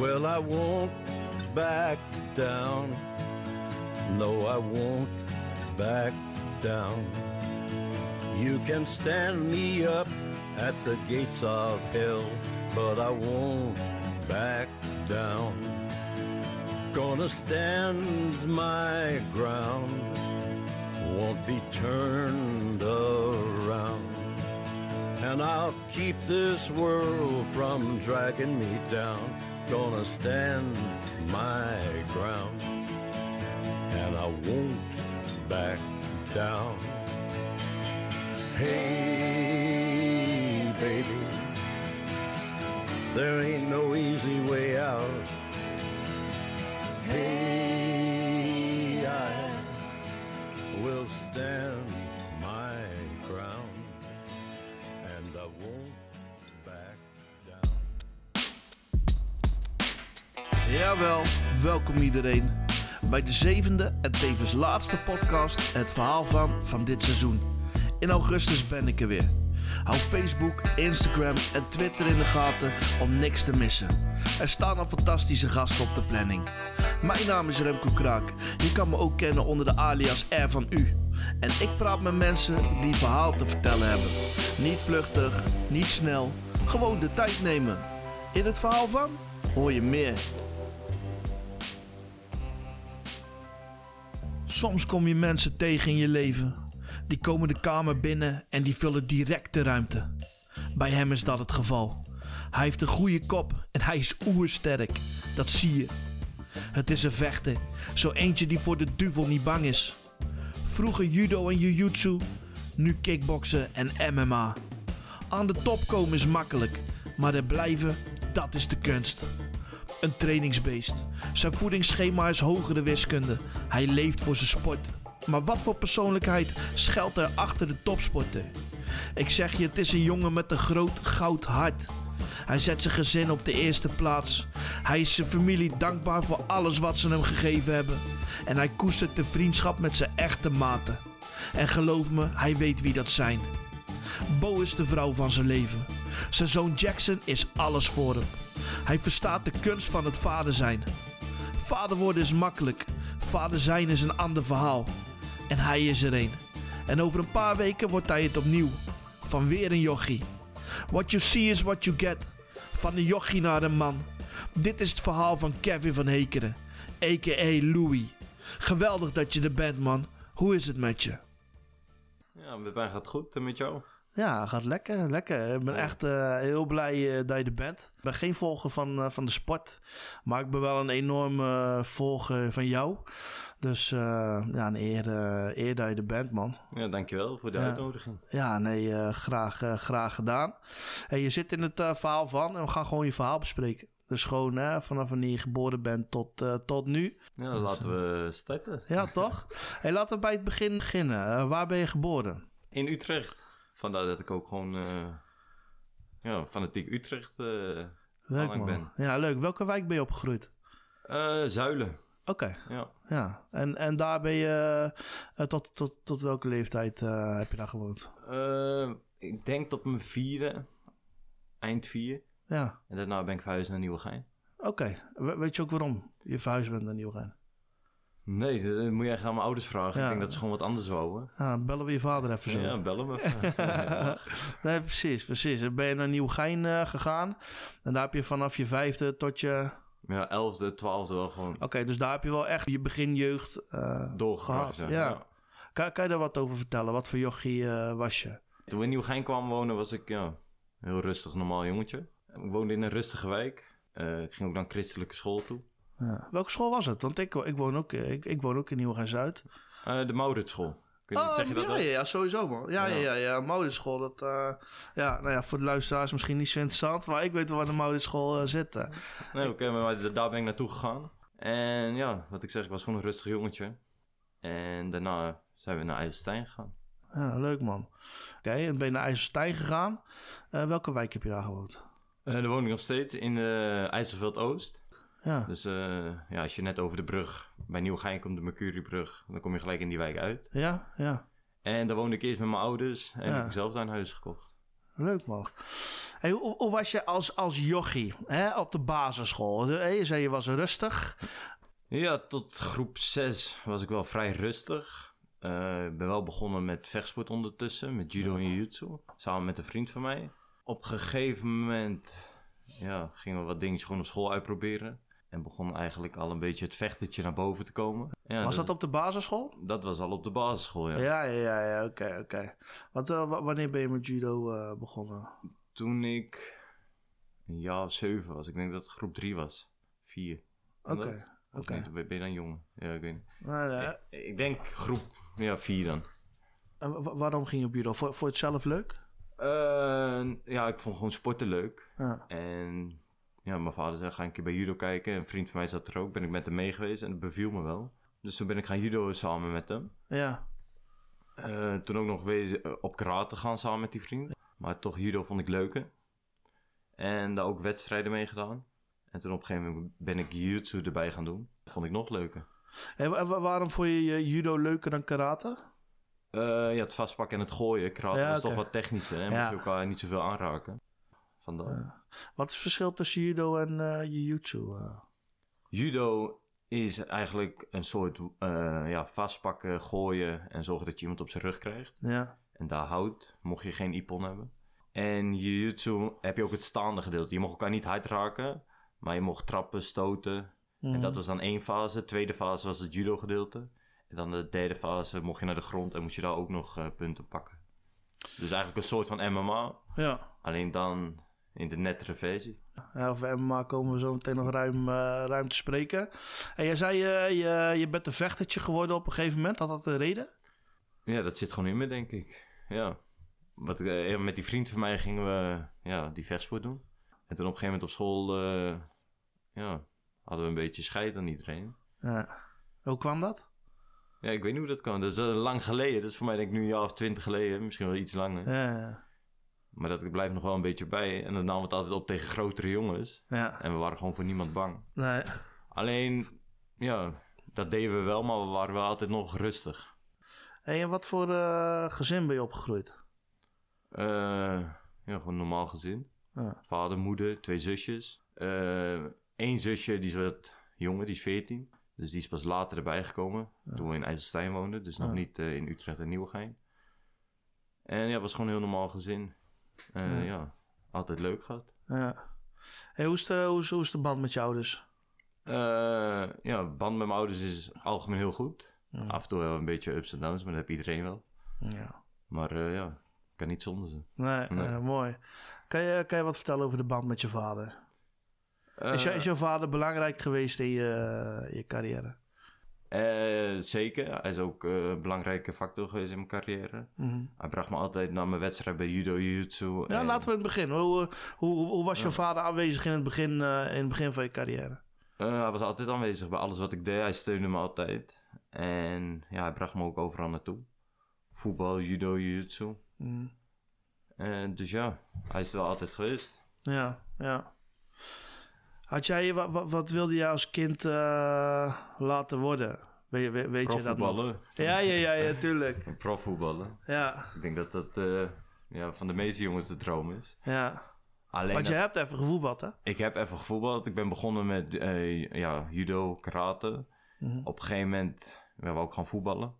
Well, I won't back down. No, I won't back down. You can stand me up at the gates of hell, but I won't back down. Gonna stand my ground, won't be turned around. And I'll keep this world from dragging me down. Gonna stand my ground, and I won't back down. Hey, baby, there ain't no easy way out. Hey, I will stand Welkom iedereen bij de zevende en tevens laatste podcast Het Verhaal van van dit seizoen. In augustus ben ik er weer. Hou Facebook, Instagram en Twitter in de gaten om niks te missen. Er staan al fantastische gasten op de planning. Mijn naam is Remco Kraak. Je kan me ook kennen onder de alias R van U. En ik praat met mensen die verhaal te vertellen hebben. Niet vluchtig, niet snel, gewoon de tijd nemen. In het verhaal van hoor je meer. Soms kom je mensen tegen in je leven. Die komen de kamer binnen en die vullen direct de ruimte. Bij hem is dat het geval. Hij heeft een goede kop en hij is oersterk. Dat zie je. Het is een vechter. Zo eentje die voor de duivel niet bang is. Vroeger judo en jujutsu. Nu kickboksen en MMA. Aan de top komen is makkelijk. Maar er blijven, dat is de kunst. Een trainingsbeest. Zijn voedingsschema is hogere wiskunde. Hij leeft voor zijn sport. Maar wat voor persoonlijkheid schuilt er achter de topsporter? Ik zeg je, het is een jongen met een groot goud hart. Hij zet zijn gezin op de eerste plaats. Hij is zijn familie dankbaar voor alles wat ze hem gegeven hebben. En hij koestert de vriendschap met zijn echte maten. En geloof me, hij weet wie dat zijn. Bo is de vrouw van zijn leven. Zijn zoon Jackson is alles voor hem. Hij verstaat de kunst van het vader zijn. Vader worden is makkelijk. Vader zijn is een ander verhaal. En hij is er een. En over een paar weken wordt hij het opnieuw. Van weer een jochie. What you see is what you get. Van een jochie naar een man. Dit is het verhaal van Kevin van Hekeren. A.k.a. Louis. Geweldig dat je er bent, man. Hoe is het met je? Ja, met mij gaat goed en met jou? Ja, gaat lekker, lekker. Ik ben echt eh, heel blij eh, dat je er bent. Ik ben geen volger van, eh, van de sport, maar ik ben wel een enorme volger van jou. Dus ja, een eer, eer dat je er bent, man. Ja, dankjewel voor de uitnodiging. Ja, nee, graag, graag gedaan. Hey, je zit in het verhaal van en we gaan gewoon je verhaal bespreken. Dus gewoon hè, vanaf wanneer je geboren bent tot, tot nu. Ja, laten we starten. Ja, toch? Hey, laten we bij het begin beginnen. Waar ben je geboren? In Utrecht. Vandaar dat ik ook gewoon eh ja, fanatiek Utrecht eh Leuk, man. ben. Ja, leuk. Welke wijk ben je opgegroeid? eh, Zuilen. Oké. Ja. Ja, en, en daar ben je tot, tot, tot welke leeftijd heb je daar gewoond? Ik denk tot mijn vierde, eind vier. Ja, En daarna ben ik verhuisd naar Nieuwegein. oké. We- weet je ook waarom je verhuisd bent naar Nieuwegein? Nee, dat dat moet je echt aan mijn ouders vragen. Ja. Ik denk dat ze gewoon wat anders wouden. Ja, bellen we je vader even zo. Ja, bellen me. nee, precies, precies. Dan ben je naar Nieuwegein eh, gegaan. En daar heb je vanaf je vijfde tot je... ja, elfde, twaalfde wel gewoon Oké, dus daar heb je wel echt je beginjeugd eh doorgebracht. gehad. Ja. Ja. Kan, kan je daar wat over vertellen? Wat voor jochie eh, was je? Toen we in Nieuwegein kwamen wonen was ik ja, heel rustig, normaal jongetje. Ik woonde in een rustige wijk. Eh, ik ging ook naar een christelijke school toe. Ja. Welke school was het? Want ik, ik, woon, ook, eh, ik, ik woon ook in Nieuwegein-Zuid. Eh, de Mauritschool. Zeg je dat ja, ja, ja, sowieso man. Ja, ja, Ja. ja, ja. Moudenschool, dat... eh, ja, nou ja, voor de luisteraars misschien niet zo interessant... maar ik weet wel waar de Moudenschool uh, zit. Nee, oké, maar da- daar ben ik naartoe gegaan. En ja, wat ik zeg, ik was gewoon een rustig jongetje. En daarna zijn we naar IJsselstein gegaan. Ja, leuk man. Oké, en ben je naar IJsselstein gegaan. Eh, welke wijk heb je daar gewoond? Eh daar woon ik nog steeds in eh IJsselveld-Oost. Ja, Dus eh, ja, als je net over de brug bij Nieuwegein komt, de Mercuriebrug, dan kom je gelijk in die wijk uit. ja, ja. En daar woonde ik eerst met mijn ouders en Ja. heb ik zelf daar een huis gekocht. Leuk man. Hey, hoe, hoe was je als, als jochie hè, op de basisschool? Hè, Je zei je was rustig. Ja, tot groep 6 was ik wel vrij rustig. Eh, Ik ben wel begonnen met vechtsport ondertussen, met judo en jiu-jitsu. Samen met een vriend van mij. Op een gegeven moment ja, gingen we wat dingetjes gewoon op school uitproberen. En begon eigenlijk al een beetje het vechtertje naar boven te komen. Ja, was dat op de basisschool? dat was al op de basisschool, ja. Ja, ja, ja, ja, oké, oké. Want eh, wa- wanneer ben je met judo eh, begonnen? Toen ik een jaar of zeven was, ik denk dat het groep 3 was. Vier. Oké, oké. Ben je dan jongen? Ja, ik weet niet. Nee. Ik denk groep ja, vier dan. En waarom ging je op judo? Vond vond je het zelf leuk? Eh, ja, ik vond gewoon sporten leuk. Ja. En ja, mijn vader zei, ga een keer bij judo kijken. Een vriend van mij zat er ook. Ben ik met hem mee geweest en het beviel me wel. Dus toen ben ik gaan judo samen met hem. Ja. Eh, toen ook nog wezen, eh, op karate gaan samen met die vriend. Maar toch, judo vond ik leuker. En daar ook wedstrijden mee gedaan. En toen op een gegeven moment ben ik jiu-jitsu erbij gaan doen. Dat vond ik nog leuker. En wa- wa- waarom vond je judo leuker dan karate? Eh, ja, het vastpakken en het gooien. Karate Ja, was toch wat technischer. En Ja. moet je elkaar niet zoveel aanraken. Vandaar. Wat is het verschil tussen judo en eh jiu-jitsu? eh? Judo is eigenlijk een soort eh, ja, vastpakken, gooien en zorgen dat je iemand op zijn rug krijgt. ja. En daar houdt, mocht je geen ippon hebben. En jiu-jitsu heb je ook het staande gedeelte. Je mocht elkaar niet hard raken, maar je mocht trappen, stoten. Mhm. En dat was dan één fase. De tweede fase was het judo gedeelte. En dan de derde fase mocht je naar de grond en moest je daar ook nog punten pakken. Dus eigenlijk een soort van MMA, Ja. alleen dan in de nettere versie. Ja, over MMA komen we zo meteen nog ruim, eh, ruim te spreken. En jij zei, eh, je, je bent een vechtertje geworden op een gegeven moment. Had dat een reden? Ja, dat zit gewoon in me, denk ik. Ja. Wat, eh, met die vriend van mij gingen we ja, die vechtsport doen. En toen op een gegeven moment op school ja, hadden we een beetje scheid aan iedereen. Ja. Hoe kwam dat? Ja, ik weet niet hoe dat kan. Dat is lang geleden. Dat is voor mij denk ik nu een jaar of twintig geleden. Misschien wel iets langer. Ja, ja. Maar dat blijft nog wel een beetje bij. En dan namen we het altijd op tegen grotere jongens. ja. En we waren gewoon voor niemand bang. Nee. Alleen, ja, dat deden we wel, maar we waren wel altijd nog rustig. Hey, en wat voor eh, gezin ben je opgegroeid? Eh, ja, gewoon een normaal gezin. Ja. Vader, moeder, twee zusjes. Eén zusje, die is wat jonger, die is 14. Dus die is pas later erbij gekomen. Toen we in IJsselstein woonden. Dus nog niet eh, in Utrecht en Nieuwegein. En ja, het was gewoon een heel normaal gezin. Eh, Ja. ja. altijd leuk gehad. Ja. Hey, hoe, is de, hoe, is, hoe is de band met je ouders? Eh, ja, band met mijn ouders is algemeen heel goed. Ja. Af en toe wel een beetje ups en downs, maar dat heb iedereen wel. Ja. Maar eh, ja, ik kan niet zonder ze. Nee, Nee. mooi. Kan je, kan je wat vertellen over de band met je vader? is, jou- is jouw vader belangrijk geweest in je, in je carrière? Eh, zeker. Hij is ook eh, een belangrijke factor geweest in mijn carrière. Mhm. Hij bracht me altijd naar mijn wedstrijd bij judo, jiu-jitsu. Ja, en- laten we in het begin. Hoe, eh, hoe, hoe, was jouw vader aanwezig in het, begin, in het begin van je carrière? Hij was altijd aanwezig bij alles wat ik deed. Hij steunde me altijd. En ja, hij bracht me ook overal naartoe. Voetbal, judo, jiu-jitsu. Mhm. En dus ja, hij is er wel altijd geweest. Ja, ja. Had jij, wat, wat, wilde je als kind eh, laten worden? Weet, weet, weet je dat nog? Ja, ja, ja, ja, tuurlijk. Profvoetballen. Ja, Ik denk dat dat eh, ja, van de meeste jongens de droom is. ja. Alleen Want je als- hebt even gevoetbald, hè? ik heb even gevoetbald. Ik ben begonnen met eh, ja, judo, karate. Mhm. Op een gegeven moment wou ik gaan voetballen.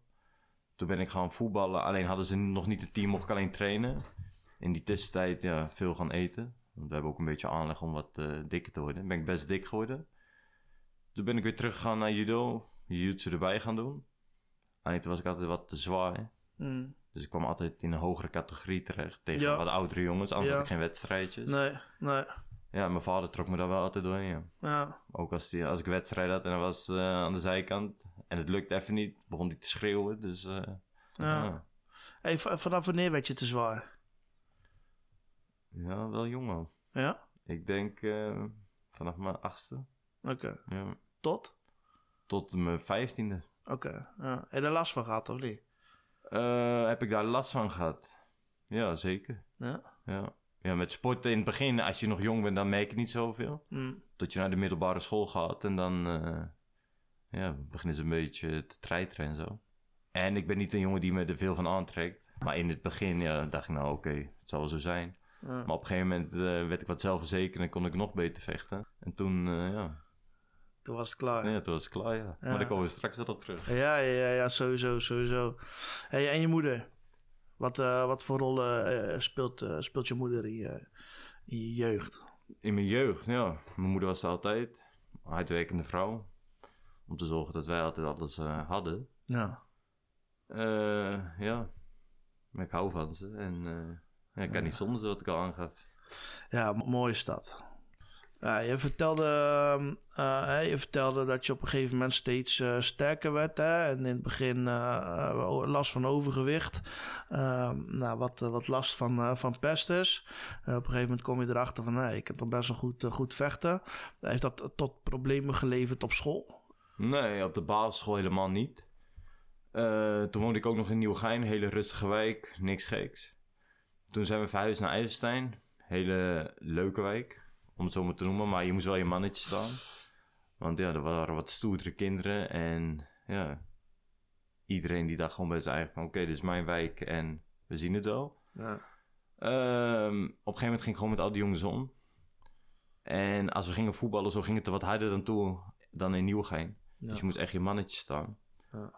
Toen ben ik gaan voetballen. Alleen hadden ze nog niet het team, mocht ik alleen trainen. In die tussentijd ja, veel gaan eten. Want we hebben ook een beetje aanleg om wat eh, dikker te worden. Ben ik best dik geworden. Toen ben ik weer teruggegaan naar judo. Jiu-jitsu erbij gaan doen. Alleen toen was ik altijd wat te zwaar. Mhm. Dus ik kwam altijd in een hogere categorie terecht. Tegen Ja. wat oudere jongens. Anders Ja. had ik geen wedstrijdjes. Nee, nee. Ja, mijn vader trok me daar wel altijd doorheen. Ja. Ja, Ook als, die, als ik wedstrijd had en hij was eh, aan de zijkant en het lukte even niet, begon hij te schreeuwen. Dus eh, ja. Hey, vanaf wanneer werd je te zwaar? Ja, wel jong man. Ja? Ik denk eh, vanaf mijn achtste Oké. ja, Tot? tot mijn vijftiende Oké. Ja. Heb je er last van gehad, of niet? eh, heb ik daar last van gehad. Ja, zeker. Ja? Ja. ja, met sporten in het begin, als je nog jong bent, dan merk je niet zoveel. Mhm. Tot je naar de middelbare school gaat en dan eh, ja, beginnen ze een beetje te treiteren en zo. En ik ben niet een jongen die me er veel van aantrekt. Maar in het begin ja, dacht ik nou oké, het zal wel zo zijn. Maar op een gegeven moment eh, werd ik wat zelfverzekerd en kon ik nog beter vechten. En toen, eh, ja, Toen was het klaar. ja, toen was het klaar, ja. Maar daar komen we straks wel op terug. Ja, ja, ja, ja sowieso, sowieso. Hey, en je moeder? Wat, eh, wat voor rol speelt, speelt je moeder in je, in je jeugd? In mijn jeugd, ja. Mijn moeder was er altijd. Hardwerkende vrouw. Om te zorgen dat wij altijd alles hadden. Ja. Eh, ja. Maar ik hou van ze. En ja, ik kan niet zonder wat ik al aangaf. Ja, mo- mooie stad. Je, vertelde, ehm, eh, je vertelde dat je op een gegeven moment steeds eh, sterker werd. Hè? En in het begin eh, last van overgewicht. Ehm, nou, wat, wat last van, van pestes. Op een gegeven moment kom je erachter van... Nee, ik kan toch best wel goed, goed vechten. Heeft dat tot problemen geleverd op school? Nee, op de basisschool helemaal niet. Toen woonde ik ook nog in Nieuwegein, hele rustige wijk, niks geks. Toen zijn we verhuisd naar IJsselstein, hele leuke wijk, om het zo maar te noemen. Maar je moest wel je mannetje staan. Want ja, er waren wat stoerdere kinderen en ja, iedereen die dacht gewoon bij zijn eigen van oké, dit is mijn wijk en we zien het wel. Ja. Ehm, op een gegeven moment ging ik gewoon met al die jongens om. En als we gingen voetballen, zo ging het er wat harder dan toe dan in Nieuwegein. Ja. Dus je moet echt je mannetje staan. Ja.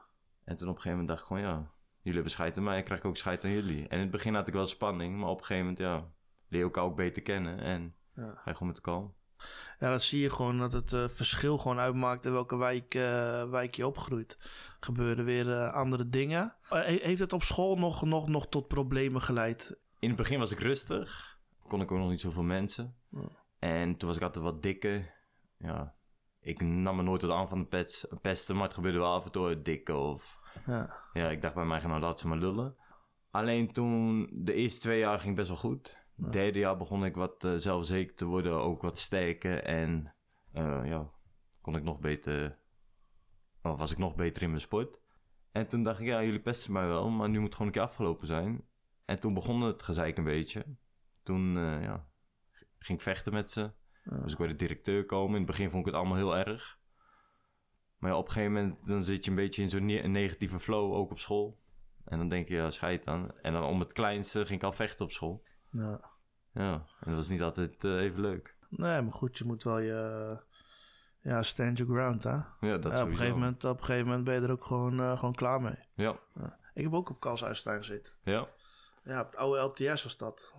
En toen op een gegeven moment dacht ik gewoon, ja, jullie hebben scheid aan mij, ik krijg ook scheid aan jullie. En in het begin had ik wel spanning, maar op een gegeven moment, ja, leer je elkaar ook beter kennen en Ja. ga je gewoon met elkaar om. Ja, dat zie je gewoon dat het eh, verschil gewoon uitmaakt in welke wijk, eh, wijk je opgroeit. Gebeuren weer eh, andere dingen. He- heeft het op school nog, nog, nog tot problemen geleid? In het begin was ik rustig, kon ik ook nog niet zoveel mensen. Ja. En toen was ik altijd wat dikker. Ja, ik nam me nooit wat aan van de pest, pesten, maar het gebeurde wel af en toe dikke of... Ja, Ja, ik dacht bij mij, nou laat ze maar lullen. Alleen toen, de eerste twee jaar ging best wel goed. Het derde jaar begon ik wat eh, zelfzeker te worden, ook wat sterker. En eh, ja, kon ik nog beter, of was ik nog beter in mijn sport. En toen dacht ik, ja, jullie pesten mij wel, maar nu moet het gewoon een keer afgelopen zijn. En toen begon het gezeik een beetje. Toen, eh, ja, ging ik vechten met ze. Dus ik bij de directeur komen. In het begin vond ik het allemaal heel erg. Maar ja, op een gegeven moment dan zit je een beetje in zo'n ne- negatieve flow, ook op school. En dan denk je, ja, scheid dan. En dan om het kleinste ging ik al vechten op school. ja. Ja, en dat was niet altijd eh, even leuk. Nee, maar goed, je moet wel je... Ja, stand your ground, hè? Ja, dat Ja, op, een gegeven moment, op een gegeven moment ben je er ook gewoon, eh, gewoon klaar mee. Ja, Ja. Ik heb ook op Kalsuistein gezeten. ja. Ja, op het oude LTS was dat.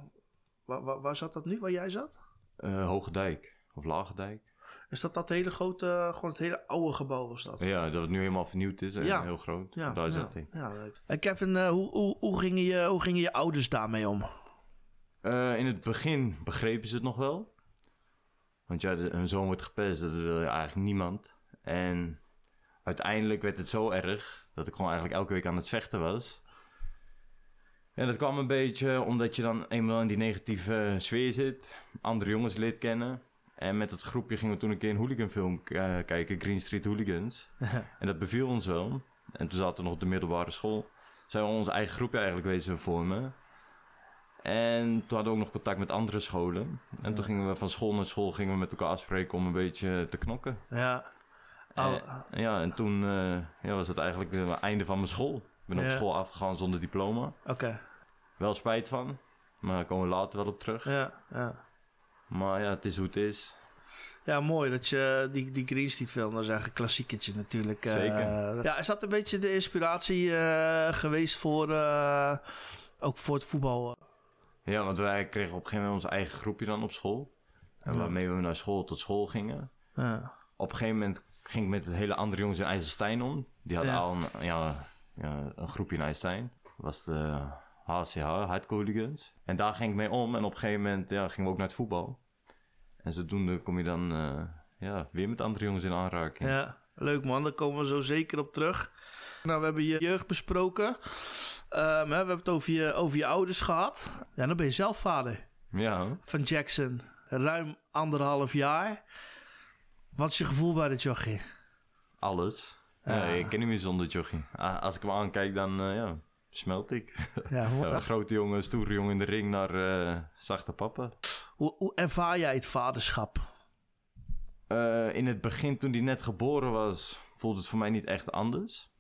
Waar, waar, waar zat dat nu, waar jij zat? Eh, Hoge Dijk. Of Lage Dijk. Is dat dat hele grote, gewoon het hele oude gebouw was dat? Ja, dat het nu helemaal vernieuwd is en Ja. heel groot. Ja, Daar ja, zat hij. ja, leuk. En Kevin, eh, hoe, hoe, hoe, gingen je, hoe gingen je ouders daarmee om? Eh, in het begin begrepen ze het nog wel. Want ja, hun zoon wordt gepest, dat wil je eigenlijk niemand. En uiteindelijk werd het zo erg dat ik gewoon eigenlijk elke week aan het vechten was. En dat kwam een beetje omdat je dan eenmaal in die negatieve sfeer zit, andere jongens leert kennen. En met het groepje gingen we toen een keer een hooliganfilm eh, kijken, Green Street Hooligans. En dat beviel ons wel. En toen zaten we nog op de middelbare school. Zijn we ons eigen groepje eigenlijk wezen vormen. En toen hadden we ook nog contact met andere scholen. En toen gingen we van school naar school gingen we met elkaar afspreken om een beetje te knokken. Ja. En, ja, en toen eh, ja, was het eigenlijk het einde van mijn school. Ik ben op school afgegaan zonder diploma. Oké, Wel spijt van, maar daar komen we later wel op terug. ja, ja. Maar ja, het is hoe het is. Ja, mooi dat je die, die Green Street film, dat is eigenlijk een klassieketje natuurlijk. eh. Zeker. ja, is dat een beetje de inspiratie eh, geweest voor, eh, ook voor het voetbal? Ja, want wij kregen op een gegeven moment ons eigen groepje dan op school. En Ja. waarmee we naar school tot school gingen. Ja, Op een gegeven moment ging ik met het hele andere jongens in IJsselstein om. Die hadden Ja. al een, ja, ja, een groepje in IJsselstein. Dat was de HCH, Hardcore Hooligans. En daar ging ik mee om. En op een gegeven moment ja, gingen we ook naar het voetbal. En zodoende kom je dan eh, ja, weer met andere jongens in aanraking. ja, leuk man, daar komen we zo zeker op terug. Nou, we hebben je jeugd besproken. Ehm, hè, we hebben het over je, over je ouders gehad. Ja, dan ben je zelf vader Ja, van Jackson. Ruim anderhalf jaar. Wat is je gevoel bij de jochie? alles. Ja. Ja, ik ken niet meer zonder jochie. Ah, Als ik hem aankijk, dan eh, ja, smelt ik. Ja, grote jongen, stoere jongen in de ring naar eh, zachte papa. Hoe, hoe ervaar jij het vaderschap? Eh, in het begin, toen hij net geboren was, voelde het voor mij niet echt anders.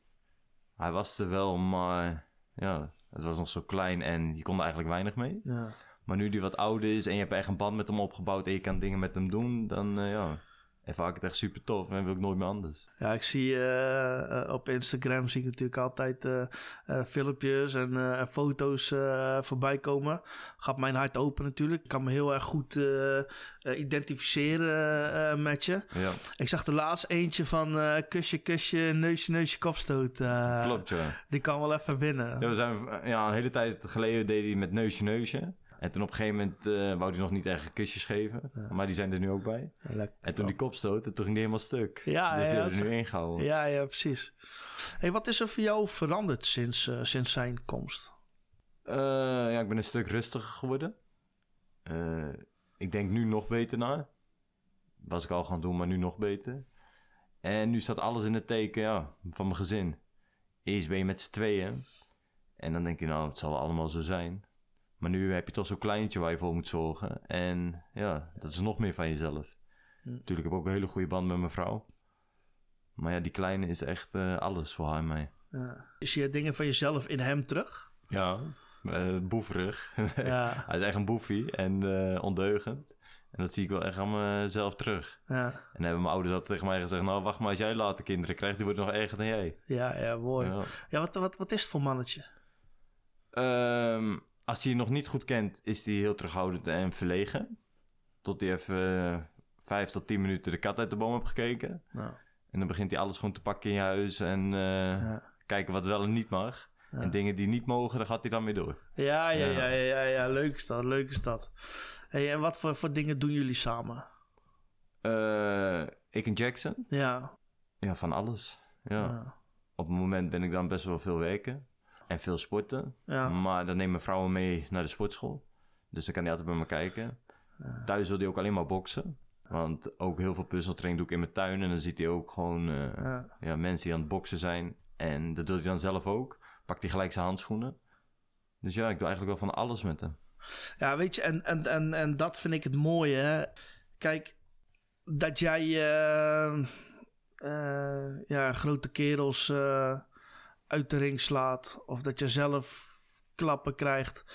Hij was er wel, maar ja, het was nog zo klein en je kon er eigenlijk weinig mee. Ja, Maar nu die wat ouder is en je hebt echt een band met hem opgebouwd... en je kan dingen met hem doen, dan eh, ja... En vaak het echt super tof en wil ik nooit meer anders. Ja, ik zie eh, eh, op Instagram zie ik natuurlijk altijd eh, filmpjes en foto's voorbij komen. Gaat mijn hart open natuurlijk. Ik kan me heel erg goed identificeren met je. Ja, Ik zag de laatst eentje van kusje, kusje, neusje, neusje, kopstoot. klopt ja. Die kan wel even winnen. Ja, we zijn ja, een hele tijd geleden deed hij met neusje neusje. En toen op een gegeven moment eh, wou hij nog niet echt kusjes geven. Maar die zijn er nu ook bij. Lekker. En toen die kopstoot, toen ging hij helemaal stuk. Ja, dus ja, die hebben er nu ingehouden. Ja, ja, precies. Hey, wat is er voor jou veranderd sinds, eh, sinds zijn komst? Eh, ja, ik ben een stuk rustiger geworden. Ik denk nu nog beter na. Was ik al gaan doen, maar nu nog beter. En nu staat alles in het teken ja, van mijn gezin. Eerst ben je met z'n tweeën. En dan denk je, nou, het zal allemaal zo zijn. Maar nu heb je toch zo'n kleintje waar je voor moet zorgen. En ja, dat is nog meer van jezelf. Hm. Natuurlijk heb ik ook een hele goede band met mijn vrouw. Maar ja, die kleine is echt eh, alles voor haar en mij. Ja. Zie je dingen van jezelf in hem terug? Ja, eh, boeverig. Ja, Hij is echt een boefie en eh, ondeugend. En dat zie ik wel echt aan mezelf terug. ja, En dan hebben mijn ouders altijd tegen mij gezegd... nou, wacht maar als jij later kinderen krijgt... die wordt nog erger dan jij. ja, ja mooi. Ja, Ja. wat, wat, wat is het voor mannetje? Ehm, als hij je nog niet goed kent... is hij heel terughoudend en verlegen. Tot hij even eh, vijf tot tien minuten de kat uit de boom heeft gekeken. Nou, En dan begint hij alles gewoon te pakken in je huis... en eh, ja. kijken wat wel en niet mag. Ja. En dingen die niet mogen, daar gaat hij dan mee door. Ja, ja, Ja. ja, ja, ja, ja, leuk is dat, leuk is dat. Hey, en wat voor, voor dingen doen jullie samen? Eh, ik en Jackson? Ja, Ja, van alles. ja. ja, Op het moment ben ik dan best wel veel werken en veel sporten. ja, Maar dan neemt mijn vrouw me mee naar de sportschool. Dus dan kan hij altijd bij me kijken. Thuis wil hij ook alleen maar boksen. Want ook heel veel puzzeltraining doe ik in mijn tuin. En dan ziet hij ook gewoon eh, ja. ja, mensen die aan het boksen zijn. En dat doet hij dan zelf ook. Pakt hij gelijk zijn handschoenen. Dus ja, ik doe eigenlijk wel van alles met hem. Ja, weet je, en, en, en, en dat vind ik het mooie. Hè? Kijk, dat jij eh, eh, ja, grote kerels uit de ring slaat. Of dat je zelf klappen krijgt.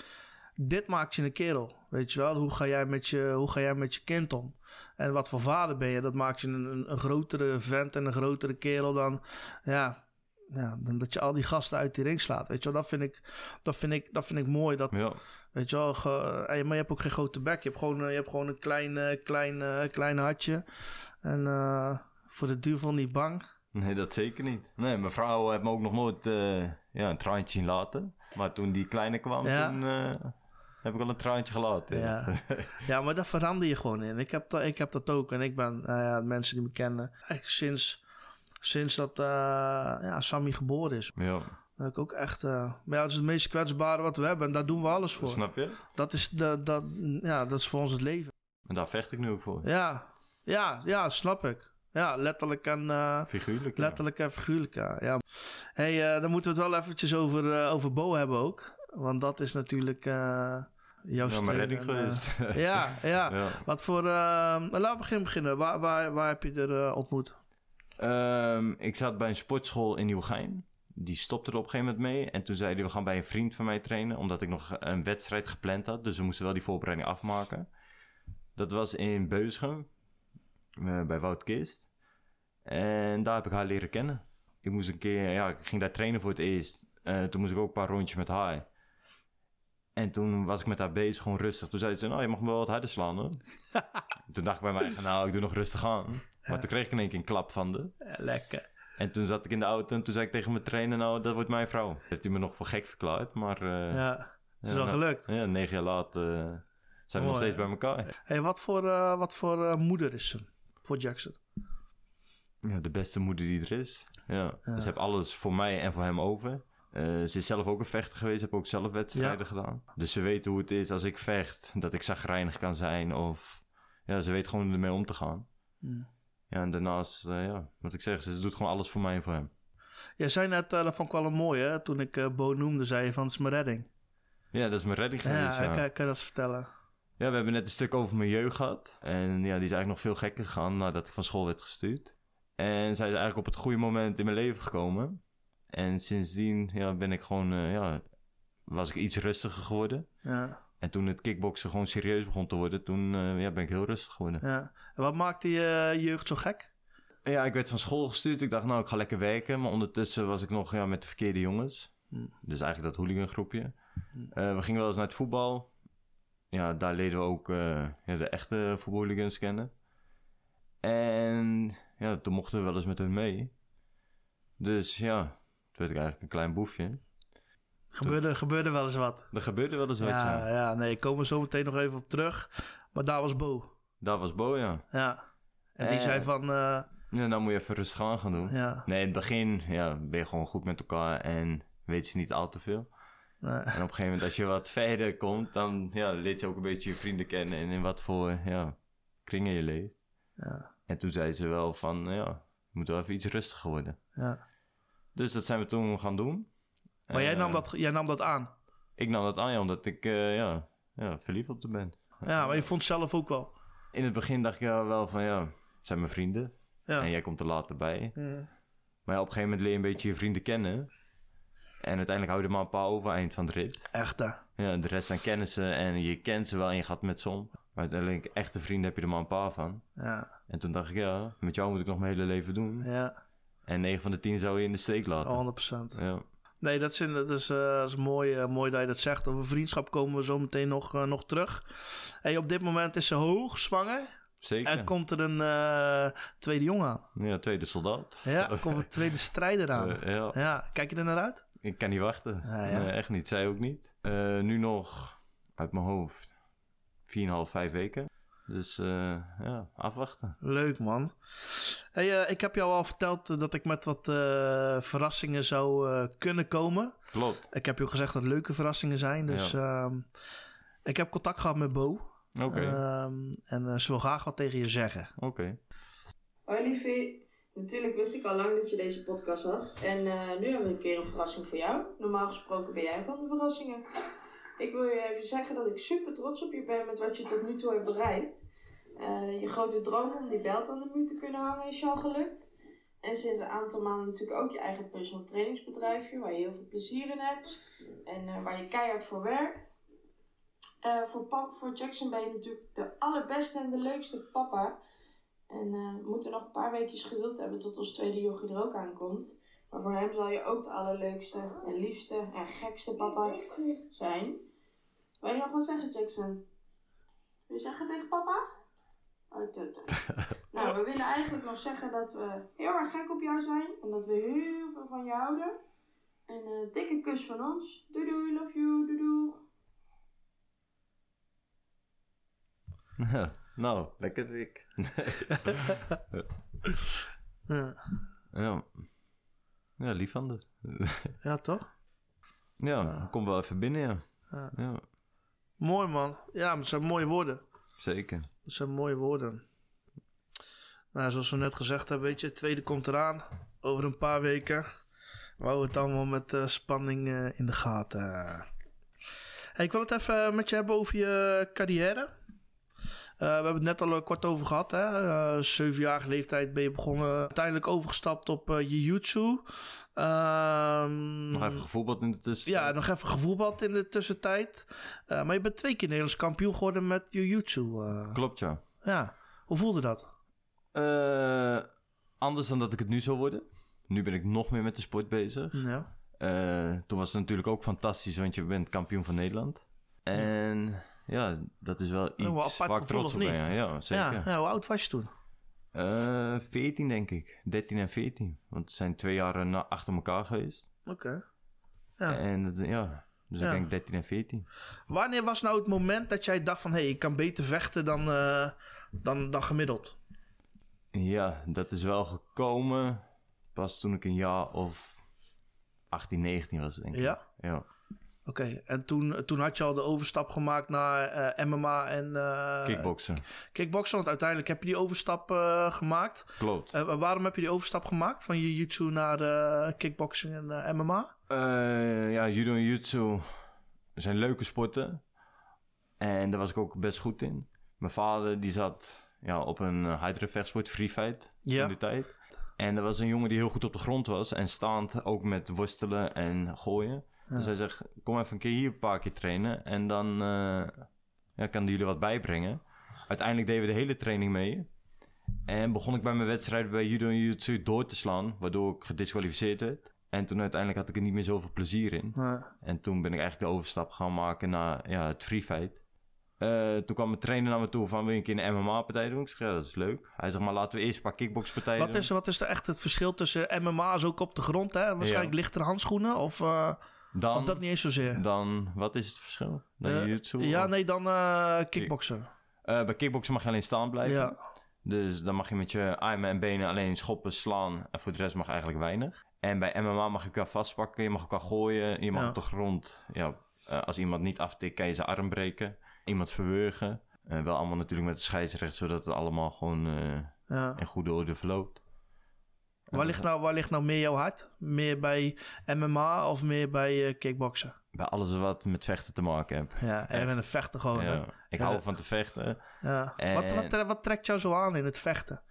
Dit maakt je een kerel, weet je wel. Hoe ga jij met je, hoe ga jij met je kind om? En wat voor vader ben je? Dat maakt je een, een, grotere vent en een grotere kerel dan... Ja, ja, dan dat je al die gasten uit die ring slaat. Weet je wel, dat vind ik, dat vind ik, dat vind ik mooi. Dat, Ja, Weet je wel, ge- eh, maar je hebt ook geen grote bek. Je hebt gewoon, eh, je hebt gewoon een klein, klein, klein hartje. En eh, voor de duivel niet bang. Nee, dat zeker niet. Nee, mijn vrouw heeft me ook nog nooit eh, ja, een traantje zien laten. Maar toen die kleine kwam, Ja. toen eh, heb ik al een traantje gelaten. Ja. ja, maar daar verander je gewoon in. Ik heb dat, ik heb dat ook. En ik ben, nou ja, mensen die me kennen, eigenlijk sinds, sinds dat eh, ja, Sammy geboren is. ja. Dat ik ook echt, eh, maar ja, dat is het meest kwetsbare wat we hebben. En daar doen we alles voor. Snap je? Dat is, de, dat, ja, dat is voor ons het leven. En daar vecht ik nu ook voor. Ja, ja, ja, snap ik. Ja, letterlijk en... eh, Figuurlijk. ja. Letterlijk en figuurlijk, ja. ja. hey, eh, dan moeten we het wel eventjes over, eh, over Bo hebben ook. Want dat is natuurlijk eh, jouw Ja, steun mijn redding en, eh, geweest. ja, ja, ja. Wat voor... eh, laten we beginnen. beginnen. Waar, waar, waar heb je er eh, ontmoet? Ehm, ik zat bij een sportschool in Nieuwegein. Die stopte er op een gegeven moment mee. En toen zei hij, we gaan bij een vriend van mij trainen. Omdat ik nog een wedstrijd gepland had. Dus we moesten wel die voorbereiding afmaken. Dat was in Beusgem. eh, bij Wout Kist. En daar heb ik haar leren kennen. Ik moest een keer, ja, ik ging daar trainen voor het eerst. Eh, toen moest ik ook een paar rondjes met haar. En toen was ik met haar bezig, gewoon rustig. Toen zei ze, nou, je mag me wel wat harder slaan, hoor. toen dacht ik bij mij, nou, ik doe nog rustig aan. Maar toen kreeg ik in één keer een klap van de. Lekker. En toen zat ik in de auto en toen zei ik tegen mijn trainer, nou, dat wordt mijn vrouw. Heeft hij me nog voor gek verklaard, maar eh, ja. Ja, het is Ja, wel nou. gelukt. negen jaar later eh, zijn we nog steeds bij elkaar. Hey, wat voor, wat voor moeder is ze voor Jackson? Ja, de beste moeder die er is. Ja. Ze heeft alles voor mij en voor hem over. Eh, ze is zelf ook een vechter geweest, heb ook zelf wedstrijden gedaan. Dus ze weet hoe het is als ik vecht, dat ik zagrijnig kan zijn of... Ja, ze weet gewoon ermee om te gaan. Hmm. Ja, en daarnaast, eh, ja, wat ik zeg, ze doet gewoon alles voor mij en voor hem. Jij zei net, eh, dat vond ik wel een mooie, hè? Toen ik Bo noemde, zei je van, het is mijn redding. Ja, dat is mijn redding Ja, geweest, ja. Kan, kan je dat eens vertellen? Ja, we hebben net een stuk over mijn jeugd gehad. En ja, die is eigenlijk nog veel gekker gegaan nadat ik van school werd gestuurd. En zij is eigenlijk op het goede moment in mijn leven gekomen. En sindsdien ja, ben ik gewoon, eh, ja, was ik iets rustiger geworden. Ja, En toen het kickboksen gewoon serieus begon te worden, toen eh, ja, ben ik heel rustig geworden. Ja. En wat maakte je uh, jeugd zo gek? Ja, ik werd van school gestuurd. Ik dacht, nou, ik ga lekker werken. Maar ondertussen was ik nog ja, met de verkeerde jongens. Hm. Dus eigenlijk dat hooligangroepje. Hm. Uh, we gingen wel eens naar het voetbal. Ja, daar leden we ook ja, de echte voetbalhooligans kennen. En ja, toen mochten we wel eens met hun mee. Dus ja, toen werd ik eigenlijk een klein boefje. Gebeurde, gebeurde wel eens wat. Er gebeurde wel eens wat, ja. ja. Ja, nee, ik kom er zo meteen nog even op terug. Maar daar was Bo. Daar was Bo, ja. Ja. En die zei van... eh, Ja, nou moet je even rustig aan gaan doen. ja, Nee, in het begin ja, ben je gewoon goed met elkaar en weet je niet al te veel. nee. En op een gegeven moment, als je wat verder komt, dan ja, leert je ook een beetje je vrienden kennen en in wat voor ja, kringen je leeft. Ja, En toen zei ze wel van, ja, je moet wel even iets rustiger worden. ja. Dus dat zijn we toen gaan doen. Maar jij Eh, nam, dat, jij nam dat aan. Ik nam dat aan, ja, omdat ik eh, ja, ja, verliefd op de ben. Ja, maar je vond het zelf ook wel. In het begin dacht ik ja, wel van, ja, het zijn mijn vrienden. Ja. En jij komt er later bij. Mm. Maar ja, op een gegeven moment leer je een beetje je vrienden kennen. En uiteindelijk hou je er maar een paar over eind van de rit. Echt, hè? Ja, de rest zijn kennissen en je kent ze wel en je gaat met ze om. Maar uiteindelijk, echte vrienden heb je er maar een paar van. Ja, En toen dacht ik, ja, met jou moet ik nog mijn hele leven doen. ja. En 9 van de 10 zou je in de steek laten. 100%. Ja. Nee, dat is, dat is, eh, dat is mooi, eh, mooi dat je dat zegt. Over vriendschap komen we zo meteen nog, eh, nog terug. Hey, op dit moment is ze hoog zwanger. Zeker. En komt er een tweede jongen aan. Ja, tweede soldaat. Ja, komt een tweede strijder aan. Ja, Ja, kijk je er naar uit? ik kan niet wachten. Ja, ja. Nee, echt niet. Zij ook niet. Nu nog uit mijn hoofd 4,5, 5 weken. Dus eh, ja, afwachten. Leuk, man. Hey, eh, ik heb jou al verteld eh, dat ik met wat eh, verrassingen zou eh, kunnen komen. Klopt. Ik heb je ook gezegd dat het leuke verrassingen zijn. Dus ehm, ik heb contact gehad met Bo. Oké. Ehm, en eh, ze wil graag wat tegen je zeggen. Oké. Hoi liefie. Natuurlijk wist ik al lang dat je deze podcast had. En eh, nu hebben we een keer een verrassing voor jou. Normaal gesproken ben jij van de verrassingen. Ik wil je even zeggen dat ik super trots op je ben met wat je tot nu toe hebt bereikt. Eh, je grote droom om die belt aan de muur te kunnen hangen is je al gelukt. En sinds een aantal maanden natuurlijk ook je eigen personal trainingsbedrijfje, waar je heel veel plezier in hebt. En eh, waar je keihard voor werkt. Eh, voor, voor Jackson ben je natuurlijk de allerbeste en de leukste papa. En we moeten nog een paar weekjes geduld hebben tot ons tweede jochie er ook aankomt. Maar voor hem zal je ook de allerleukste en liefste en gekste papa zijn. Wil je nog wat zeggen, Jackson? Wil je zeggen tegen papa? Oh, tut, tut. nou, we willen eigenlijk nog zeggen dat we heel erg gek op jou zijn. En dat we heel veel van je houden. En een dikke kus van ons. Doei doei, love you, doei doei. nou, lekker dik. Ja, ja. Ja, lief van de. ja toch? ja, kom wel even binnen, ja. Ja. Ja, Mooi, man. Ja, het zijn mooie woorden. zeker. Dat zijn mooie woorden. Nou, zoals we net gezegd hebben, weet je, het tweede komt eraan. Over een paar weken. We houden het allemaal met eh, spanning eh, in de gaten. Hey, ik wil het even met je hebben over je carrière. Eh, we hebben het net al eh, kort over gehad. Hè? Eh, zevenjarige leeftijd ben je begonnen. Uiteindelijk overgestapt op eh jiu-jitsu. Ehm, Nog even gevoetbald in de tussentijd. ja, nog even gevoetbald in de tussentijd. Eh, maar je bent twee keer Nederlands kampioen geworden met jiu-jitsu. eh. Klopt, ja. Ja, hoe voelde dat? Eh, anders dan dat ik het nu zou worden. Nu ben ik nog meer met de sport bezig. Ja. Toen was het natuurlijk ook fantastisch, want je bent kampioen van Nederland. En ja, dat is wel iets waar ik trots op ben. Ja, zeker. Ja, ja, hoe oud was je toen? Eh, 14 denk ik. 13 en 14. Want het zijn twee jaren na, achter elkaar geweest. Oké. Ja. En het- ja, dus Ja. ik denk 13 en 14. Wanneer was nou het moment dat jij dacht van... hé, hey, ik kan beter vechten dan, eh, dan, dan gemiddeld? Ja, dat is wel gekomen pas toen ik een jaar of 18, 19 was, denk ik. Ja? Ja, Oké, en toen, toen had je al de overstap gemaakt naar eh, MMA en uh, kickboksen. kickboksen. Want uiteindelijk heb je die overstap eh, gemaakt. Klopt. Waarom heb je die overstap gemaakt van jiu-jitsu naar kickboxing en MMA? Ja, judo en jutsu zijn leuke sporten. En daar was ik ook best goed in. Mijn vader die zat ja, op een uh, vechtsport, free fight, Ja. in die tijd. En er was een jongen die heel goed op de grond was. En staand ook met worstelen en gooien. Dus hij zegt, kom even een keer hier een paar keer trainen. En dan eh ja, kan die jullie wat bijbrengen. Uiteindelijk deden we de hele training mee. En begon ik bij mijn wedstrijden bij judo en jiu-jitsu door te slaan. Waardoor ik gedisqualificeerd werd. En toen uiteindelijk had ik er niet meer zoveel plezier in. Nee. En toen ben ik eigenlijk de overstap gaan maken naar ja, het free fight. Eh, toen kwam mijn trainer naar me toe van wil je een keer een MMA-partij doen? Ik zeg ja, dat is leuk. Hij zegt maar laten we eerst een paar kickboxpartijen Wat doen. is, wat is er echt het verschil tussen MMA is ook op de grond, hè? Waarschijnlijk Ja. lichtere handschoenen of, eh, Dan, of dat niet eens zozeer? dan, wat is het verschil? Dan jiu-jitsu? ja, of- nee, dan eh kickboksen. Eh, bij kickboksen mag je alleen staan blijven. Ja. Dus dan mag je met je armen en benen alleen schoppen, slaan. En voor de rest mag eigenlijk weinig. En bij MMA mag je elkaar vastpakken. Je mag elkaar gooien. Je mag Ja. op de grond. Ja, als iemand niet aftikt, kan je zijn arm breken. Iemand verwurgen. Wel allemaal natuurlijk met de scheidsrecht, zodat het allemaal gewoon ja. in goede orde verloopt. Waar, ligt nou, waar ligt nou meer jouw hart? Meer bij MMA of meer bij eh, kickboksen? Bij alles wat met vechten te maken heeft. Ja, en Echt. een vechten gewoon. ja. Ik hou van te vechten. Ja. En- Wat, wat, tre- wat trekt jou zo aan in het vechten?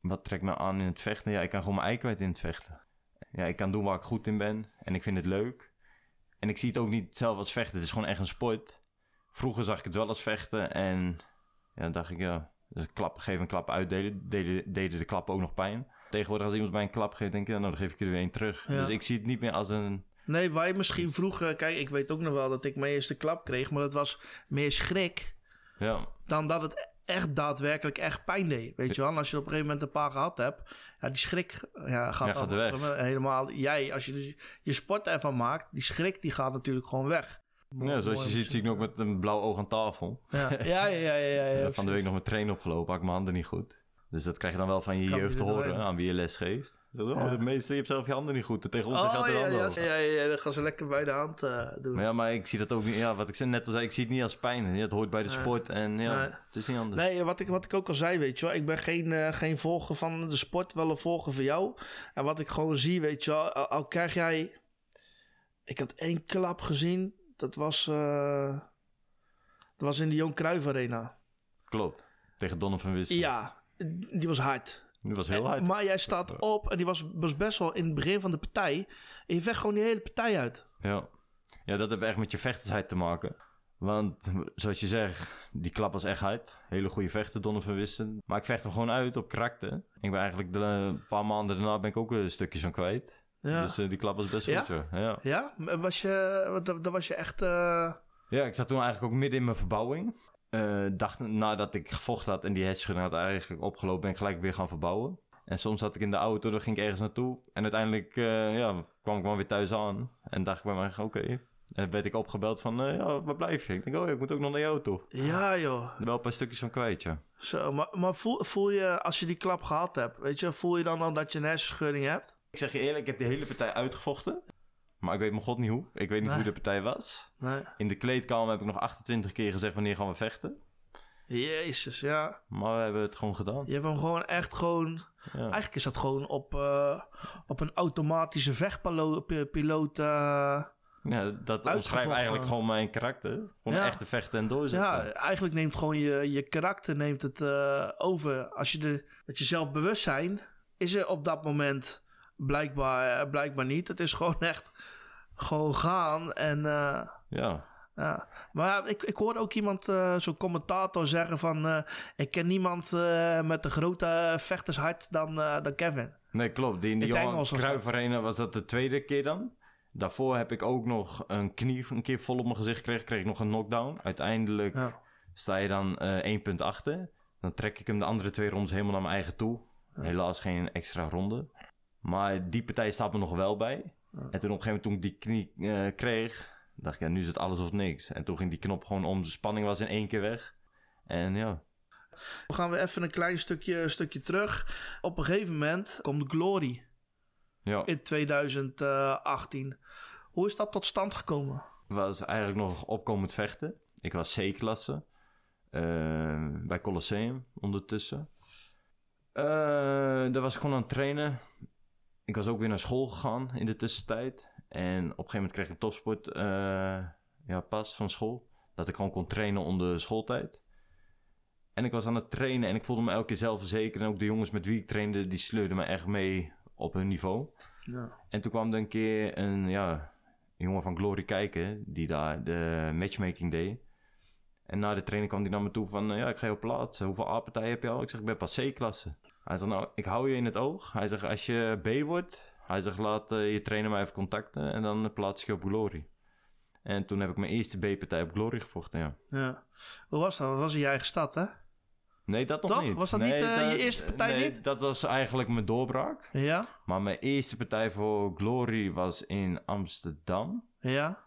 Wat trekt me aan in het vechten? Ja, ik kan gewoon mijn ei kwijt in het vechten. Ja, ik kan doen waar ik goed in ben. En ik vind het leuk. En ik zie het ook niet zelf als vechten. Het is gewoon echt een sport. Vroeger zag ik het wel als vechten. En ja, dan dacht ik, ja, dus een klap, geven een klap uitdelen. Deden, deden de klappen ook nog pijn. Tegenwoordig als iemand mij een klap geeft, denk ik, nou, dan geef ik er weer een terug. Ja. Dus ik zie het niet meer als een... Nee, wij misschien vroeger... Kijk, ik weet ook nog wel dat ik mijn eerste klap kreeg. Maar dat was meer schrik Ja, dan dat het echt daadwerkelijk echt pijn deed. Weet je wel? En als je op een gegeven moment een paar gehad hebt... Ja, die schrik ja, gaat, Ja, gaat weg. helemaal... Jij, als je dus je sport ervan maakt... Die schrik die gaat natuurlijk gewoon weg. ja zoals je ziet, zie ik nog met een blauw oog aan tafel. Ja, ja, ja, ja. ja, ja, van de week nog met trainen opgelopen, had ik mijn handen niet goed. Dus dat krijg je dan wel van je jeugd te horen aan wie je les geeft. Oh, Ja. de meeste, je hebt zelf je handen niet goed. Tegen ons gaat Oh, ja, handen ja, hoog. ja, ja, dan gaan ze lekker bij de hand eh, doen. Maar ja, maar ik zie dat ook niet. Ja, wat ik net al zei, ik zie het niet als pijn. Het hoort bij de sport en ja, Nee. het is niet anders. Nee, wat ik, wat ik ook al zei, weet je wel. Ik ben geen, eh, geen volger van de sport, wel een volger van jou. En wat ik gewoon zie, weet je wel. Al, al krijg jij... Ik had één klap gezien. Dat was... eh, dat was in de Johan Cruijff Arena. Klopt. Tegen Donovan Wissel. Ja, die was hard. Die was heel En- hard. Maar jij staat op en die was, was best wel in het begin van de partij. En je vecht gewoon die hele partij uit. Ja. ja, dat heeft echt met je vechtersheid te maken. Want zoals je zegt, die klap was echt hard. Hele goede vechter, Donovan Wissel. Maar ik vecht hem gewoon uit op karakter. Ik ben eigenlijk de, een paar maanden daarna ben ik ook een stukjes van kwijt. Ja, Dus eh, die klap was best Ja? goed zo. Ja. ja? Was je, dat was je echt... eh, Ja, ik zat toen eigenlijk ook midden in mijn verbouwing. Eh dacht nadat ik gevochten had en die hersenschudding had eigenlijk opgelopen, ben ik gelijk weer gaan verbouwen. En soms zat ik in de auto, dan ging ik ergens naartoe. En uiteindelijk eh, ja, kwam ik maar weer thuis aan. En dacht ik bij mij, oké. En werd ik opgebeld van, eh, ja, waar blijf je? Ik denk, oh ik moet ook nog naar jou toe. Ja, joh. Wel een paar stukjes van kwijt, ja. Zo, maar, maar voel, voel je, als je die klap gehad hebt, weet je, voel je dan al dat je een hersenschudding hebt? Ik zeg je eerlijk, ik heb de hele partij uitgevochten. Maar ik weet mijn god niet hoe. Ik weet niet Nee. hoe de partij was. Nee. In de kleedkamer heb ik nog 28 keer gezegd wanneer gaan we vechten. Jezus, ja. Maar we hebben het gewoon gedaan. Je hebt hem gewoon echt gewoon... Ja. Eigenlijk is dat gewoon op, eh, op een automatische vechtpiloot... eh Ja, dat omschrijft eigenlijk gewoon mijn karakter. Gewoon Ja. echt te vechten en doorzetten. ja, eigenlijk neemt gewoon je, je karakter neemt het eh, over. Als je de, met je zelfbewustzijn is er op dat moment blijkbaar, eh, blijkbaar niet. Het is gewoon echt gewoon gaan en... eh, Ja. Ja, maar ja, ik, ik hoorde ook iemand, eh, zo'n commentator, zeggen van... ik ken niemand met een grote vechtershart dan, dan Kevin. Nee, klopt. Die in de Johan Cruijff. Arena was dat de tweede keer dan. Daarvoor heb ik ook nog een knie een keer vol op mijn gezicht gekregen. Kreeg ik nog een knockdown. Uiteindelijk Ja. sta je dan één punt achter. Dan trek ik hem de andere twee rondes helemaal naar mijn eigen toe. Helaas geen extra ronde. Maar die partij staat me nog wel bij. En toen op een gegeven moment toen ik die knie eh, kreeg... dacht ik, ja, nu is het alles of niks. En toen ging die knop gewoon om. De spanning was in één keer weg. En ja, Dan gaan we even een klein stukje, stukje terug. Op een gegeven moment komt Glory ja. in 2018. Hoe is dat tot stand gekomen? was eigenlijk nog opkomend vechten. Ik was C-klasse. eh, bij Colosseum ondertussen. Eh, daar was ik gewoon aan het trainen. Ik was ook weer naar school gegaan in de tussentijd. En op een gegeven moment kreeg ik een topsport eh, ja, pas van school. Dat ik gewoon kon trainen onder schooltijd. En ik was aan het trainen en ik voelde me elke keer zelfverzekerd. En ook de jongens met wie ik trainde, die sleurden me echt mee op hun niveau. Ja. En toen kwam er een keer een, ja, jongen van Glory kijken, die daar de matchmaking deed. En na de training kwam hij naar me toe van, eh, ja, ik ga je op plaats. Hoeveel A-partijen heb je al? Ik zeg, ik ben pas C-klasse. Hij zegt, nou, ik hou je in het oog. Hij zegt, als je B wordt, hij zegt, laat eh, je trainer mij even contacten en dan plaats ik je op Glory. En toen heb ik mijn eerste B-partij op Glory gevochten, ja. Ja. Hoe was dat? Dat was in je eigen stad, hè? Nee, dat nog Toch? niet. Was dat Nee, niet, eh, je eerste partij nee, niet? dat was eigenlijk mijn doorbraak. Ja? Maar mijn eerste partij voor Glory was in Amsterdam. Ja?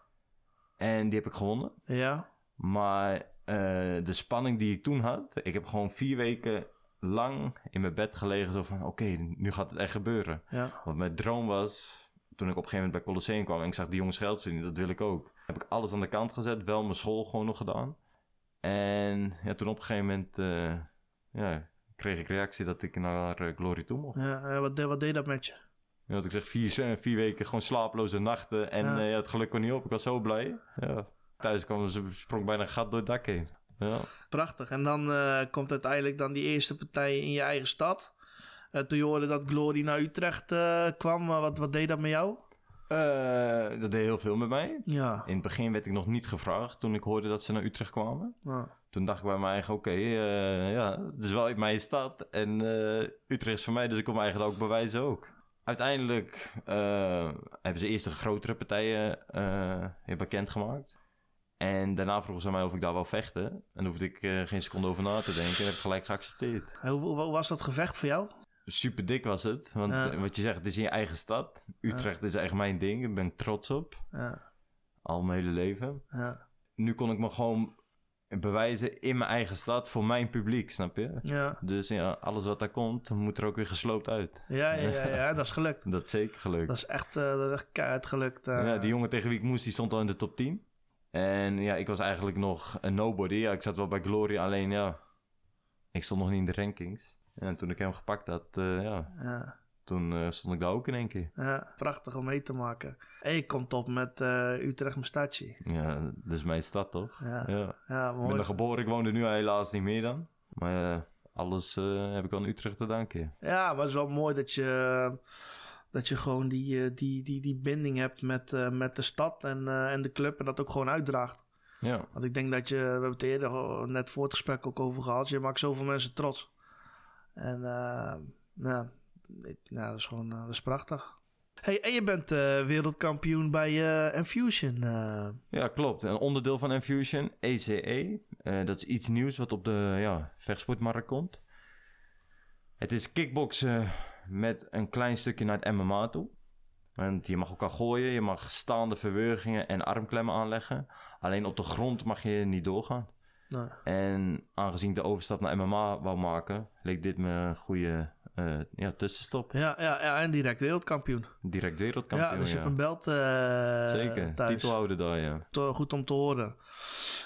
En die heb ik gewonnen. Ja? Maar eh, de spanning die ik toen had... Ik heb gewoon vier weken lang in mijn bed gelegen. Zo van, oké, nu gaat het echt gebeuren. Ja? Want mijn droom was... Toen ik op een gegeven moment bij Colosseum kwam... en ik zag die jongens geld verdienen, dat wil ik ook. Heb ik alles aan de kant gezet. Wel mijn school gewoon nog gedaan. En ja, toen op een gegeven moment... eh, ja, kreeg ik reactie dat ik naar eh, Glory toe mocht. ja. eh, wat, deed- wat deed dat met je? Ja, wat ik zeg, vier, vier weken gewoon slaaploze nachten. En Ja. het geluk kwam niet op. Ik was zo blij. Ja. Thuis kwam ze sprong bijna een gat door het dak heen. Ja. Prachtig. En dan eh, komt uiteindelijk dan die eerste partij in je eigen stad. Eh, toen je hoorde dat Glory naar Utrecht eh, kwam, wat, wat deed dat met jou? Dat deed heel veel met mij. Ja. In het begin werd ik nog niet gevraagd toen ik hoorde dat ze naar Utrecht kwamen. ja. Toen dacht ik bij mij eigen, oké, ja, het is wel in mijn stad. En Utrecht is voor mij, dus ik kom eigenlijk ook bewijzen ook. Uiteindelijk hebben ze eerst de grotere partijen heel bekendgemaakt. En daarna vroegen ze mij of ik daar wou vechten. En daar hoefde ik eh, geen seconde over na te denken. En heb ik gelijk geaccepteerd. Hoe, hoe- was dat gevecht voor jou? Super dik was het. Want eh, wat je zegt, het is in je eigen stad. Utrecht is echt mijn ding. Daar ben ik trots op. Al mijn hele leven. Nu kon ik me gewoon bewijzen in mijn eigen stad voor mijn publiek, snap je? Ja. Dus ja, alles wat daar komt, moet er ook weer gesloopt uit. Ja, ja, ja, ja, dat is gelukt. Dat is zeker gelukt. Dat is echt, eh, dat is echt keihard gelukt. Ja, die jongen tegen wie ik moest, die stond al in de top 10. En ja, ik was eigenlijk nog een nobody. Ja, ik zat wel bij Glory, alleen ja, ik stond nog niet in de rankings. En toen ik hem gepakt had, eh, ja, ja. toen eh, stond ik daar ook in één keer. Ja, prachtig om mee te maken. En je komt op met eh, Utrecht Mustachi. Ja, dat is mijn stad, toch? Ja, Ja. ja Ik ben mooi. er geboren, ik woonde nu helaas niet meer dan. Maar alles heb ik aan Utrecht te danken. Ja, maar het is wel mooi dat je, dat je gewoon die, eh, die, die, die binding hebt met, eh, met de stad en, eh, en de club. En dat ook gewoon uitdraagt. Ja. Want ik denk dat je, we hebben het eerder net voor het gesprek ook over gehad. Je maakt zoveel mensen trots. En ja, ik- ja, dat is gewoon dat is prachtig. Hey, en je bent wereldkampioen bij eh Infusion. Ja, klopt. Een onderdeel van Infusion, ECE. Dat is iets nieuws wat op de ja, vechtsportmarkt komt. Het is kickboksen met een klein stukje naar het MMA toe. Want je mag elkaar gooien, je mag staande verwergingen en armklemmen aanleggen. Alleen op de grond mag je niet doorgaan. nou, En aangezien ik de overstap naar MMA wou maken, leek dit me een goede eh, ja, tussenstop. ja, ja, ja, en direct wereldkampioen. Direct wereldkampioen, ja, dus je ja. hebt een belt eh Zeker, thuis. titelhouder daar, ja. Goed om te horen.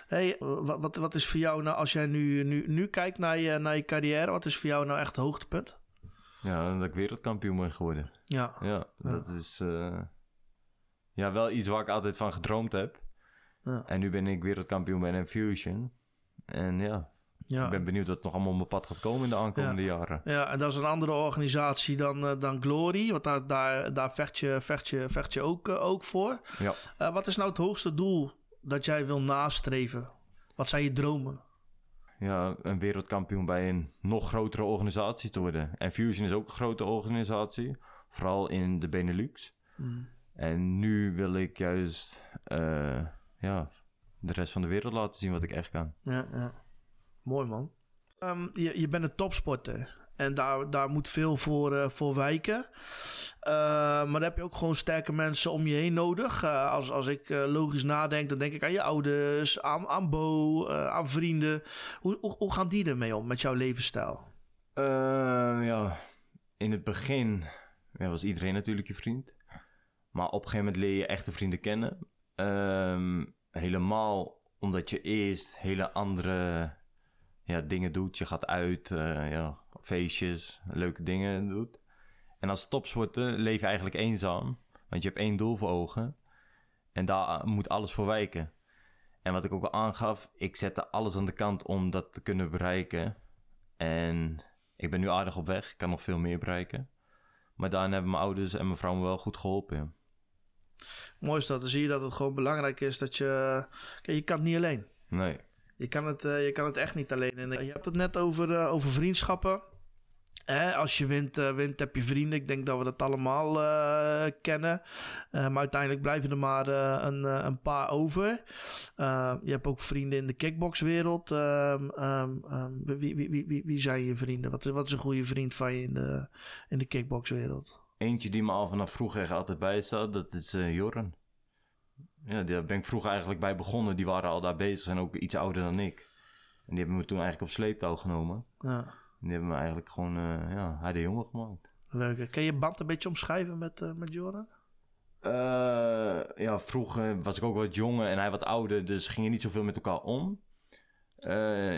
Hey, wat, wat, wat is voor jou nou, als jij nu, nu, nu kijkt naar je, naar je carrière, wat is voor jou nou echt het hoogtepunt? Ja, dat ik wereldkampioen ben geworden. Ja, Ja, Ja. dat is eh, ja, wel iets waar ik altijd van gedroomd heb. Ja. En nu ben ik wereldkampioen bij Infusion. En ja, ja. ik ben benieuwd wat nog allemaal op mijn pad gaat komen in de aankomende jaren. Ja, en dat is een andere organisatie dan, eh, dan Glory. Want daar, daar, daar vecht je, vecht je, vecht je ook, eh, ook voor. Ja. Wat is nou het hoogste doel dat jij wil nastreven? Wat zijn je dromen? Ja, een wereldkampioen bij een nog grotere organisatie te worden. Infusion is ook een grote organisatie, vooral in de Benelux. Hmm. En nu wil ik juist eh, ja, de rest van de wereld laten zien wat ik echt kan. Ja, ja. Mooi man. Ehm, je, je bent een topsporter. En daar, daar moet veel voor, eh, voor wijken. Eh, maar dan heb je ook gewoon sterke mensen om je heen nodig. Eh, als, als ik logisch nadenk, dan denk ik aan je ouders, aan, aan Bo, aan vrienden. Hoe, hoe, hoe gaan die ermee om met jouw levensstijl? Ja, in het begin was iedereen natuurlijk je vriend. Maar op een gegeven moment leer je echte vrienden kennen. Ehm, helemaal omdat je eerst hele andere ja, dingen doet. Je gaat uit, eh, ja, feestjes, leuke dingen doet. En als topsporter leef je eigenlijk eenzaam. Want je hebt één doel voor ogen. En daar moet alles voor wijken. En wat ik ook al aangaf, ik zette alles aan de kant om dat te kunnen bereiken. En ik ben nu aardig op weg. Ik kan nog veel meer bereiken. Maar daarin hebben mijn ouders en mijn vrouw me wel goed geholpen. ja. Mooi is dat. Dan zie je dat het gewoon belangrijk is dat je... Kijk, je kan het niet alleen. Nee. Je kan het, eh, je kan het echt niet alleen. En je hebt het net over, eh, over vriendschappen. Als je wint, eh, wint, heb je vrienden. Ik denk dat we dat allemaal kennen. Maar uiteindelijk blijven er maar een, een paar over. Je hebt ook vrienden in de kickboxwereld. Ehm, ehm, ehm, wie, wie, wie, wie, zijn je vrienden? Wat is, wat is een goede vriend van je in de, in de kickboxwereld? Eentje die me al vanaf vroeger altijd bij staat, dat is Jorren. Ja, daar ben ik vroeger eigenlijk bij begonnen. Die waren al daar bezig en ook iets ouder dan ik. En die hebben me toen eigenlijk op sleeptouw genomen. Ja, En die hebben me eigenlijk gewoon, eh ja, hij de jongen gemaakt. leuk. Kun je band een beetje omschrijven met, eh, met Jordan? Eh, ja, vroeger was ik ook wat jonger en hij wat ouder, dus gingen niet zoveel met elkaar om.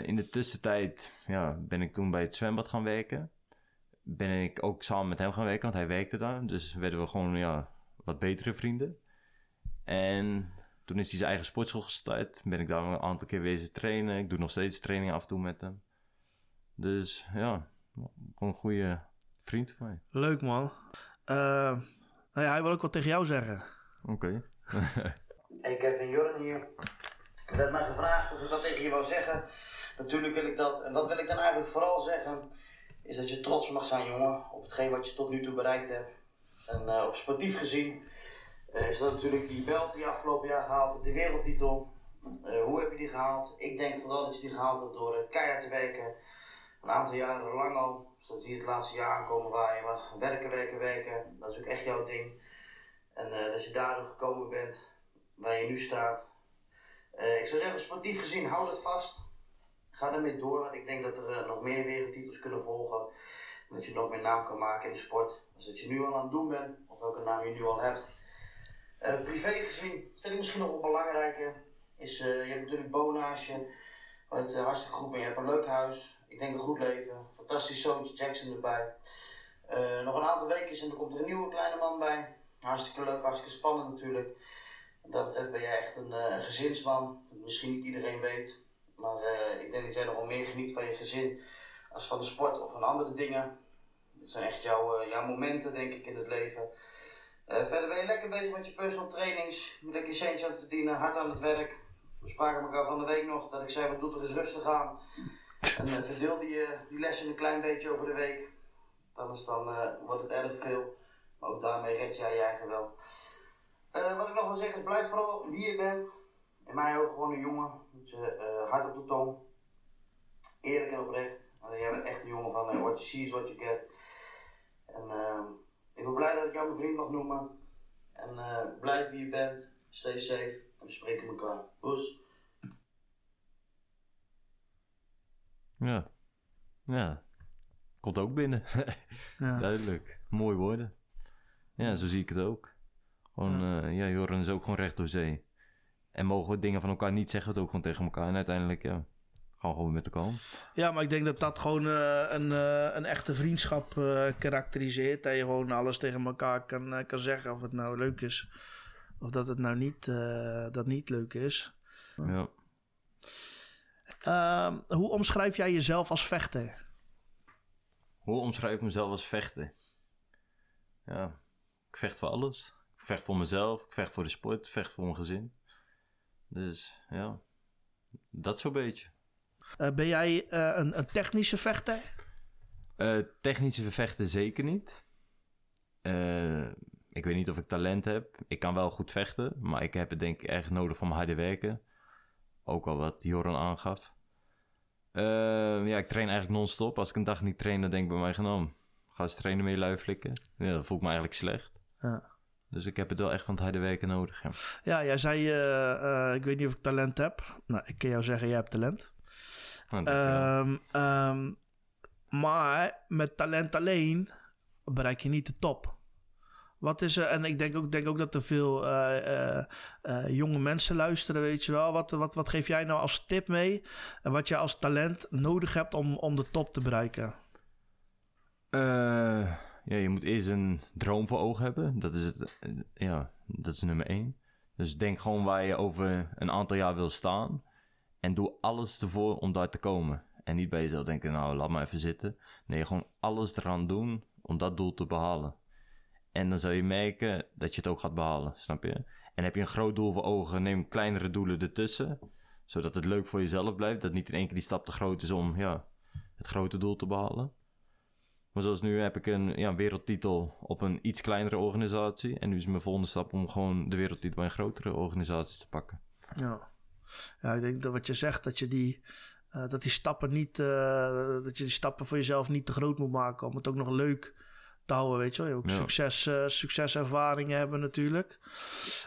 In de tussentijd ja, ben ik toen bij het zwembad gaan werken. Ben ik ook samen met hem gaan werken, want hij werkte daar. Dus werden we gewoon ja, wat betere vrienden. En toen is hij zijn eigen sportschool gestart. Ben ik daar een aantal keer wezen trainen. Ik doe nog steeds trainingen af en toe met hem. Dus ja, gewoon een goede vriend van mij. Leuk man. Eh, nou ja, hij wil ook wat tegen jou zeggen. Oké. Hey Kevin Jorren hier. Er werd mij gevraagd of ik wat tegen je wou zeggen. Natuurlijk wil ik dat. En wat wil ik dan eigenlijk vooral zeggen? Is dat je trots mag zijn, jongen, op hetgeen wat je tot nu toe bereikt hebt. En eh, op sportief gezien is dat natuurlijk die belt die afgelopen jaar gehaald hebt, de wereldtitel. Eh, hoe heb je die gehaald? Ik denk vooral dat je die gehaald hebt door eh, keihard te werken. Een aantal jaren lang al. Zoals je het laatste jaar aankomen waar je maar werken, werken, werken. Dat is ook echt jouw ding. En eh, dat je daardoor gekomen bent waar je nu staat. Eh, ik zou zeggen, sportief gezien, hou dat vast. Ga daarmee door, want ik denk dat er eh, nog meer wereldtitels kunnen volgen. En dat je nog meer naam kan maken in de sport. Dus dat je nu al aan het doen bent, of welke naam je nu al hebt. Eh, privé gezien, vind ik misschien nog wel belangrijker, is eh, je hebt natuurlijk Bonage, wat uh, hartstikke goed ben. Je hebt een leuk huis, ik denk een goed leven, fantastisch zoontje Jackson erbij. Eh, nog een aantal weken en er komt er een nieuwe kleine man bij. Hartstikke leuk, hartstikke spannend natuurlijk. Dat betreft ben jij echt een eh, gezinsman. Dat misschien niet iedereen weet. Maar eh, ik denk dat jij nog wel meer geniet van je gezin als van de sport of van andere dingen. Dat zijn echt jouw, eh, jouw momenten, denk ik, in het leven. Eh, verder ben je lekker bezig met je personal trainings. Lekker je centje aan het verdienen, hard aan het werk. We spraken elkaar van de week nog dat ik zei, wat doe er eens rustig aan. En eh, verdeel die, eh, die lessen een klein beetje over de week. Anders dan wordt het erg veel. Maar ook daarmee red jij je eigen wel. Wat ik nog wil zeggen is, blijf vooral wie je bent. In mijn ogen gewoon een jongen. Hart op de tong. Eerlijk en oprecht. Uh, jij bent echt een jongen van what you see is what you get. En eh, ik ben blij dat ik jou mijn vriend mag noemen. En eh, blijf wie je bent. Stay safe. En we spreken elkaar. Doei. Ja. Ja. Komt ook binnen. Ja. Duidelijk. Mooi woorden. Ja, zo zie ik het ook. Gewoon, ja, ja Joran is ook gewoon recht door zee. En mogen we dingen van elkaar niet zeggen, het ook gewoon tegen elkaar. En uiteindelijk, ja, we gewoon met elkaar om. Ja, maar ik denk dat dat gewoon eh, een, eh, een echte vriendschap eh, karakteriseert. Dat je gewoon alles tegen elkaar kan, kan zeggen. Of het nou leuk is. Of dat het nou niet, dat niet leuk is. Ja. Ehm, hoe omschrijf jij jezelf als vechter? Hoe omschrijf ik mezelf als vechten? Ja, ik vecht voor alles. Ik vecht voor mezelf, ik vecht voor de sport, ik vecht voor mijn gezin. Dus ja, dat zo'n beetje. Eh, ben jij eh, een, een technische vechter? Eh, technische vechten zeker niet. Ik weet niet of ik talent heb. Ik kan wel goed vechten, maar ik heb het denk ik erg nodig van mijn harde werken. Ook al wat Joran aangaf. Ja, ik train eigenlijk non-stop. Als ik een dag niet train, dan denk ik bij mij genomen. Ga eens trainen met je lui flikken. Ja, dat voel ik me eigenlijk slecht. Ja. Dus ik heb het wel echt van het harde werken nodig. Ja. Ja, jij zei, eh, ik weet niet of ik talent heb. Nou, ik kan jou zeggen, jij hebt talent. Dankjewel. Ehm, ehm, maar met talent alleen bereik je niet de top. Wat is er, en ik denk ook, denk ook dat er veel eh, eh, eh, jonge mensen luisteren, weet je wel. Wat, wat, wat geef jij nou als tip mee? En wat je als talent nodig hebt om, om de top te bereiken? Ja, je moet eerst een droom voor ogen hebben. Dat is het. Ja, dat is nummer één. Dus denk gewoon waar je over een aantal jaar wil staan. En doe alles ervoor om daar te komen. En niet bij jezelf denken, nou, laat maar even zitten. Nee, gewoon alles eraan doen om dat doel te behalen. En dan zal je merken dat je het ook gaat behalen, snap je? En heb je een groot doel voor ogen, neem kleinere doelen ertussen. Zodat het leuk voor jezelf blijft. Dat niet in één keer die stap te groot is om ja, het grote doel te behalen. Maar zoals nu heb ik een ja, wereldtitel op een iets kleinere organisatie. En nu is mijn volgende stap om gewoon de wereldtitel bij een grotere organisatie te pakken. Ja. Ja, ik denk dat wat je zegt, dat je die, eh, dat die stappen niet, eh, dat je die stappen voor jezelf niet te groot moet maken. Om het ook nog leuk te houden, weet je wel. Je ook Ja. succes, eh, succeservaringen hebben natuurlijk.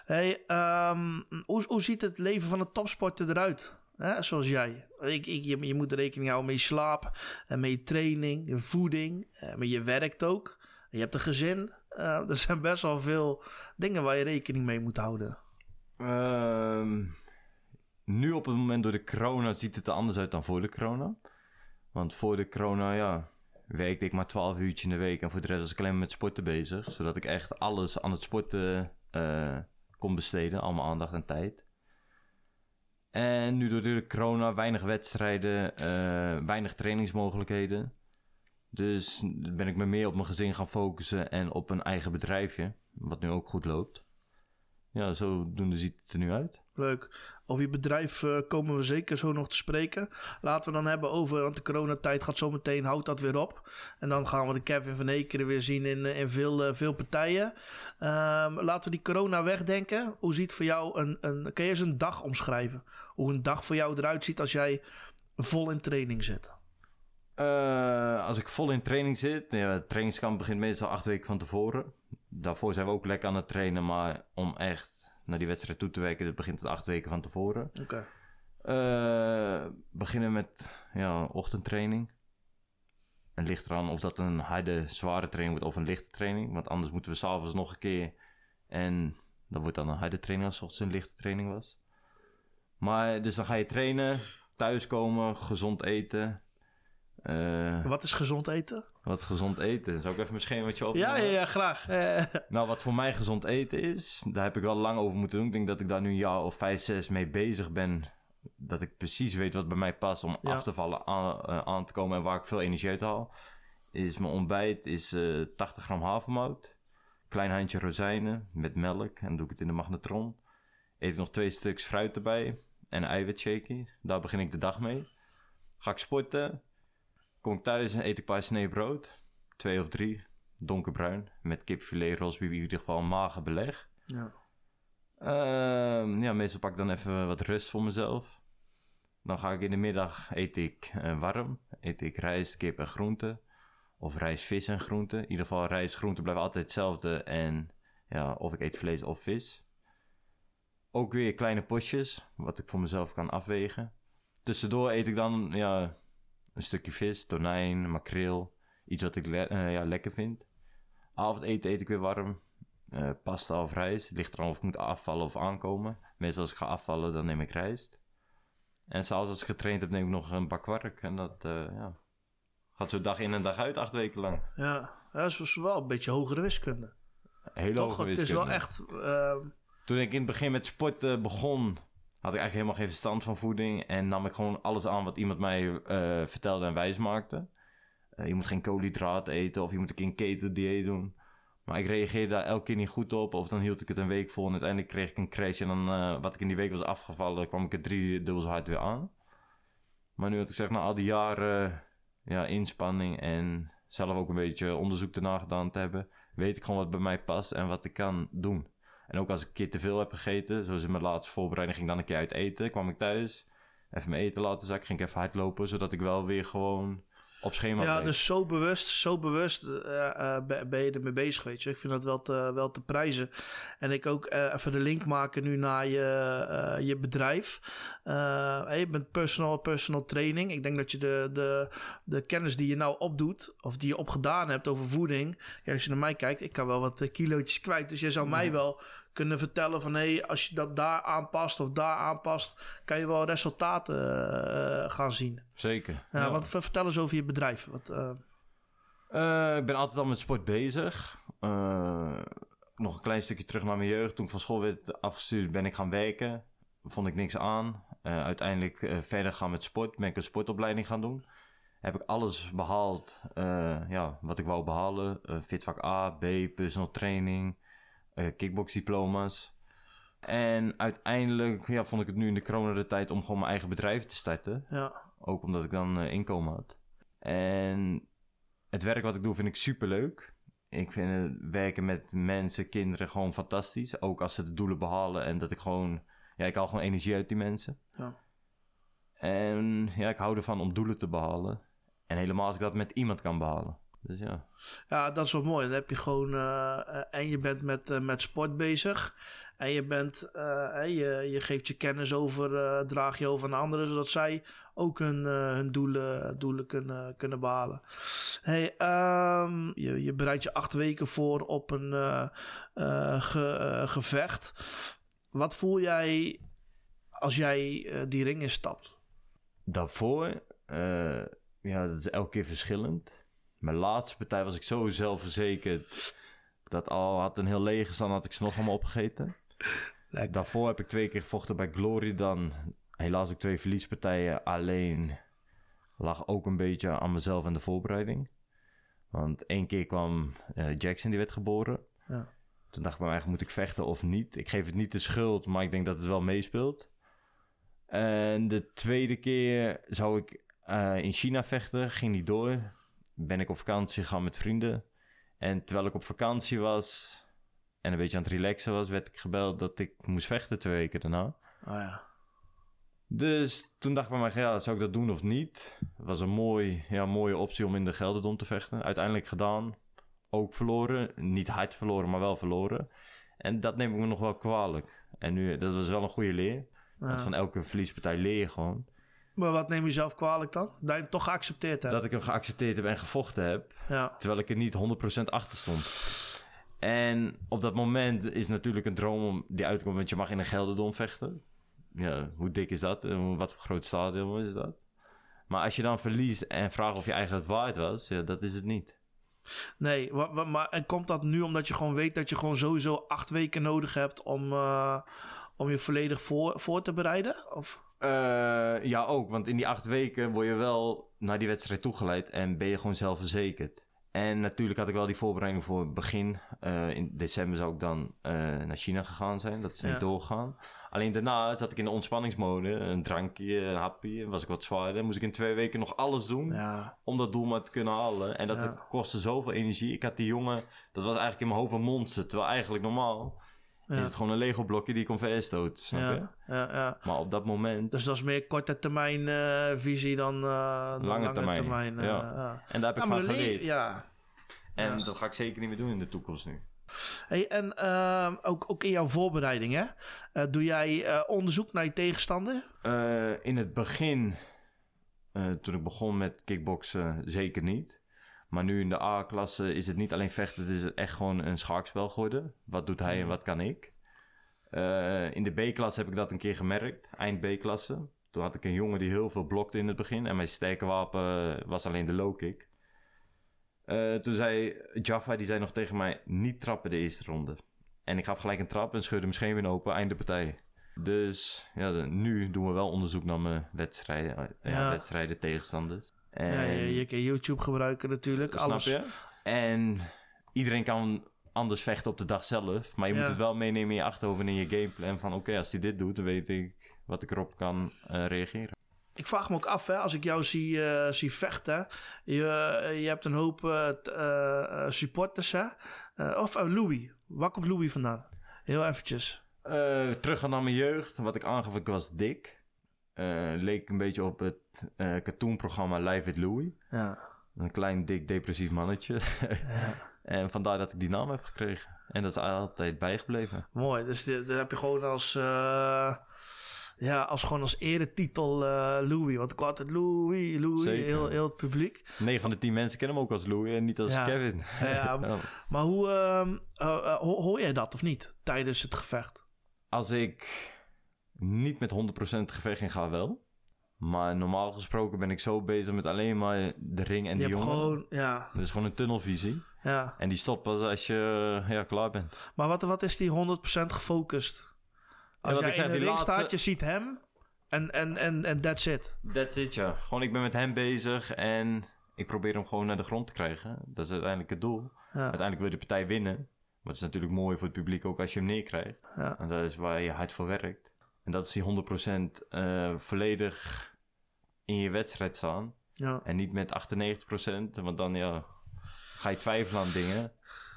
Hey, ehm, hoe, hoe ziet het leven van een topsporter eruit? Hè, zoals jij. Ik, ik, je, je moet rekening houden met je slaap, en met je training, je voeding, maar je werkt ook. Je hebt een gezin. Er zijn best wel veel dingen waar je rekening mee moet houden. Ehm, nu op het moment door de corona ziet het er anders uit dan voor de corona. Want voor de corona, ja, werkte ik maar 12 uurtjes in de week. En voor de rest was ik alleen maar met sporten bezig. Zodat ik echt alles aan het sporten eh, kon besteden. Al mijn aandacht en tijd. En nu door de corona weinig wedstrijden, eh, weinig trainingsmogelijkheden. Dus ben ik me meer op mijn gezin gaan focussen en op een eigen bedrijfje. Wat nu ook goed loopt. Ja, zodoende ziet het er nu uit. Leuk. Over je bedrijf eh, komen we zeker zo nog te spreken. Laten we dan hebben over, want de coronatijd gaat zo meteen, houdt dat weer op. En dan gaan we de Kevin van Ekeren weer zien in, eh, in veel, eh, veel partijen. Ehm, laten we die corona wegdenken. Hoe ziet voor jou een, een, kan je eens een dag omschrijven? Hoe een dag voor jou eruit ziet als jij vol in training zit? Eh, als ik vol in training zit, ja, het trainingskamp begint meestal acht weken van tevoren. Daarvoor zijn we ook lekker aan het trainen, maar om echt naar die wedstrijd toe te werken, dat begint het acht weken van tevoren. Oké. Eh, beginnen met ja, ochtendtraining. En ligt eraan of dat een harde, zware training wordt of een lichte training. Want anders moeten we s'avonds nog een keer. En dat wordt dan een harde training als het ochtends een lichte training was. Maar dus dan ga je trainen, thuiskomen, gezond eten. Eh, Wat is gezond eten? Wat gezond eten? Zou ik even mijn schemaatje openen? Ja, ja, ja, graag. Eh, Nou, wat voor mij gezond eten is, daar heb ik wel lang over moeten doen. Ik denk dat ik daar nu een jaar of vijf, zes mee bezig ben. Dat ik precies weet wat bij mij past om Ja. af te vallen, aan, eh, aan te komen en waar ik veel energie uit haal. Is mijn ontbijt is eh 80 gram havermout. Klein handje rozijnen met melk en doe ik het in de magnetron. Eet ik nog twee stuks fruit erbij en een eiwitsshake. Daar begin ik de dag mee. Ga ik sporten. Kom ik thuis en eet ik een paar snee brood. Twee of drie donkerbruin. Met kipfilet, rosbief, in ieder geval mager beleg. ja. Ehm, ja, meestal pak ik dan even wat rust voor mezelf. Dan ga ik in de middag, eet ik eh, warm. Eet ik rijst, kip en groente. Of rijst, vis en groente. In ieder geval rijst, groente blijft altijd hetzelfde. En ja, of ik eet vlees of vis. Ook weer kleine potjes, wat ik voor mezelf kan afwegen. Tussendoor eet ik dan ja, een stukje vis, tonijn, makreel. Iets wat ik le- eh, ja, lekker vind. Avondeten eet ik weer warm. Eh, pasta of rijst. Ligt eraan of ik moet afvallen of aankomen. Meestal als ik ga afvallen, dan neem ik rijst. En s'avonds als ik getraind heb, neem ik nog een bak kwark. En dat eh, ja, gaat zo dag in en dag uit, acht weken lang. Ja, dat is wel een beetje hogere wiskunde. Hele Toch? hoge Het is wel wiskunde. echt... eh, Toen ik in het begin met sporten begon, had ik eigenlijk helemaal geen verstand van voeding. En nam ik gewoon alles aan wat iemand mij eh, vertelde en wijsmaakte. Eh, je moet geen koolhydraten eten of je moet een keto-dieet doen. Maar ik reageerde daar elke keer niet goed op. Of dan hield ik het een week vol en uiteindelijk kreeg ik een crash. En dan, eh, wat ik in die week was afgevallen, kwam ik er drie dubbel zo hard weer aan. Maar nu had ik zeg, na al die jaren ja, inspanning en zelf ook een beetje onderzoek erna gedaan te hebben, weet ik gewoon wat bij mij past en wat ik kan doen. En ook als ik een keer te veel heb gegeten, zoals in mijn laatste voorbereiding, ging ik dan een keer uit eten. Kwam ik thuis, even mijn eten laten zakken, ging ik even hardlopen, zodat ik wel weer gewoon op schema Ja, bleef. dus zo bewust, zo bewust eh, eh, ben je ermee bezig, weet je. Ik vind dat wel te, wel te prijzen. En ik ook eh, even de link maken nu naar je, je bedrijf. Hey, je bent personal, personal training. Ik denk dat je de, de, de kennis die je nou opdoet, of die je opgedaan hebt over voeding. Ja, als je naar mij kijkt, ik kan wel wat kilootjes kwijt. Dus je zou mij wel kunnen vertellen van... hé, hey, als je dat daar aanpast of daar aanpast... kan je wel resultaten eh, gaan zien. Zeker. Ja, Want ver- vertel eens over je bedrijf. Wat, eh, Eh, ik ben altijd al met sport bezig. Nog een klein stukje terug naar mijn jeugd. Toen ik van school werd afgestuurd, ben ik gaan werken. Vond ik niks aan. Uiteindelijk verder gaan met sport. Ben ik een sportopleiding gaan doen. heb ik alles behaald eh, ja, wat ik wou behalen. Eh, fitvak A, B, personal training, kickboxdiploma's. En uiteindelijk ja, vond ik het nu in de corona de tijd om gewoon mijn eigen bedrijf te starten. Ja. Ook omdat ik dan eh, inkomen had. En het werk wat ik doe vind ik superleuk. Ik vind het werken met mensen, kinderen gewoon fantastisch. Ook als ze de doelen behalen en dat ik gewoon... Ja, ik haal gewoon energie uit die mensen. Ja. En ja, ik hou ervan om doelen te behalen. En helemaal als ik dat met iemand kan behalen. Dus ja. Ja, dat is wel mooi. Dan heb je gewoon... eh, eh, en je bent met, eh, met sport bezig. En je, bent, je, je geeft je kennis over, draag je over aan anderen... zodat zij ook hun, hun doelen, doelen kunnen, kunnen behalen. Hey, ehm, je, je bereidt je acht weken voor op een ge- gevecht. Wat voel jij als jij die ring instapt? Daarvoor, eh, ja, dat is elke keer verschillend. Mijn laatste partij was ik zo zelfverzekerd. Dat al had een heel leger staan, had ik ze nog allemaal opgegeten. Lekker. Daarvoor heb ik twee keer gevochten bij Glory dan. Helaas ook twee verliespartijen. Alleen lag ook een beetje aan mezelf en de voorbereiding. Want één keer kwam eh, Jackson, die werd geboren. Ja. Toen dacht ik bij mij, moet ik vechten of niet? Ik geef het niet de schuld, maar ik denk dat het wel meespeelt. En de tweede keer zou ik eh, in China vechten, ging niet door. Ben ik op vakantie gegaan met vrienden. En terwijl ik op vakantie was en een beetje aan het relaxen was, werd ik gebeld dat ik moest vechten twee weken daarna. Oh ja. Dus toen dacht ik bij mij, ja, zou ik dat doen of niet? Het was een mooi, ja, mooie optie om in de Gelderdom te vechten. Uiteindelijk gedaan. Ook verloren. Niet hard verloren, maar wel verloren. En dat neem ik me nog wel kwalijk. En nu, dat was wel een goede leer. Want van elke verliespartij leer je gewoon. Maar wat neem je zelf kwalijk dan? Dat je hem toch geaccepteerd hebt? Dat ik hem geaccepteerd heb en gevochten heb. Ja. Terwijl ik er niet 100% achter stond. En op dat moment is natuurlijk een droom om die uit te komen. Want je mag in een Gelderdom vechten. Ja, hoe dik is dat? En wat voor groot stadion is dat? Maar als je dan verliest en vraagt of je eigenlijk het waard was, ja, dat is het niet. Nee, wa- maar en komt dat nu omdat je gewoon weet dat je gewoon sowieso acht weken nodig hebt om, eh, om je volledig voor, voor te bereiden? Of? Eh, ja, ook. Want in die acht weken word je wel naar die wedstrijd toegeleid en ben je gewoon zelfverzekerd. En natuurlijk had ik wel die voorbereiding voor het begin. Eh, in december zou ik dan eh, naar China gegaan zijn. Dat is niet Ja. doorgegaan. Alleen daarna zat ik in de ontspanningsmode. Een drankje, een hapje. Was ik wat zwaarder. Moest ik in twee weken nog alles doen Ja, om dat doel maar te kunnen halen. En dat Ja. het kostte zoveel energie. Ik had die jongen, dat was eigenlijk in mijn hoofd een monster. Terwijl eigenlijk normaal Ja. is het gewoon een Lego blokje die ik omver stoot. Snap je? ja, ja. Maar op dat moment... Dus dat is meer korte termijn eh, visie dan, eh, dan lange, termijn, eh, ja. ja. En daar heb ik van geleerd. Ja. En dat ga ik zeker niet meer doen in de toekomst nu. Hey, en ook, ook in jouw voorbereiding, hè? Doe jij onderzoek naar je tegenstander? In het begin, toen ik begon met kickboksen, zeker niet. Maar nu in de A-klasse is het niet alleen vechten, het is echt gewoon een schaakspel geworden. Wat doet hij en wat kan ik? Eh, in de B-klasse heb ik dat een keer gemerkt, eind B-klasse. Toen had ik een jongen die heel veel blokte in het begin. En mijn sterke wapen was alleen de low kick. Eh, toen zei Jaffa, die zei nog tegen mij, niet trappen de eerste ronde. En ik gaf gelijk een trap en scheurde mijn scheen weer open, einde partij. Dus ja, nu doen we wel onderzoek naar mijn wedstrijden, eh, Ja. wedstrijden tegenstanders. En, Ja, je, je kan YouTube gebruiken natuurlijk. snap alles. je? En iedereen kan anders vechten op de dag zelf. Maar je Ja. moet het wel meenemen in je achterhoofd en in je gameplan. Van oké, als hij dit doet, dan weet ik wat ik erop kan eh, reageren. Ik vraag me ook af, hè, als ik jou zie, eh, zie vechten. Je, eh, je hebt een hoop supporters, hè? Of Louis. Waar komt Louis vandaan? Heel eventjes. Terug naar mijn jeugd. Wat ik aangaf, ik was dik. Eh, leek een beetje op het eh cartoonprogramma Live with Louis. Ja. Een klein, dik, depressief mannetje. en vandaar dat ik die naam heb gekregen. En dat is altijd bijgebleven. Mooi. Dus dit heb je gewoon als... eh, ja, als gewoon als eretitel Louis. Want ik wou altijd Louis, Louis. Zeker. Heel, heel het publiek. 9 van de 10 mensen kennen hem ook als Louis en niet als Ja. Kevin. Ja, Ja. Maar hoe... ehm, eh, eh, ho- hoor jij dat of niet? Tijdens het gevecht? Als ik niet met 100% gevecht in ga, wel. Maar normaal gesproken ben ik zo bezig met alleen maar de ring en je die jongen. gewoon... Ja, Dat is gewoon een tunnelvisie. ja. En die stopt pas als je ja, klaar bent. Maar wat, wat is die 100% gefocust? Als wat jij in de ring laatste- staat, je ziet hem. En, en, en, en that's it. That's it, ja. Gewoon, ik ben met hem bezig en ik probeer hem gewoon naar de grond te krijgen. Dat is uiteindelijk het doel. Ja, Uiteindelijk wil je de partij winnen. Maar het is natuurlijk mooi voor het publiek ook als je hem neerkrijgt. ja, En dat is waar je hard voor werkt. En dat is die 100% eh, volledig in je wedstrijd staan. ja. En niet met 98%, want dan ja, ga je twijfelen aan dingen.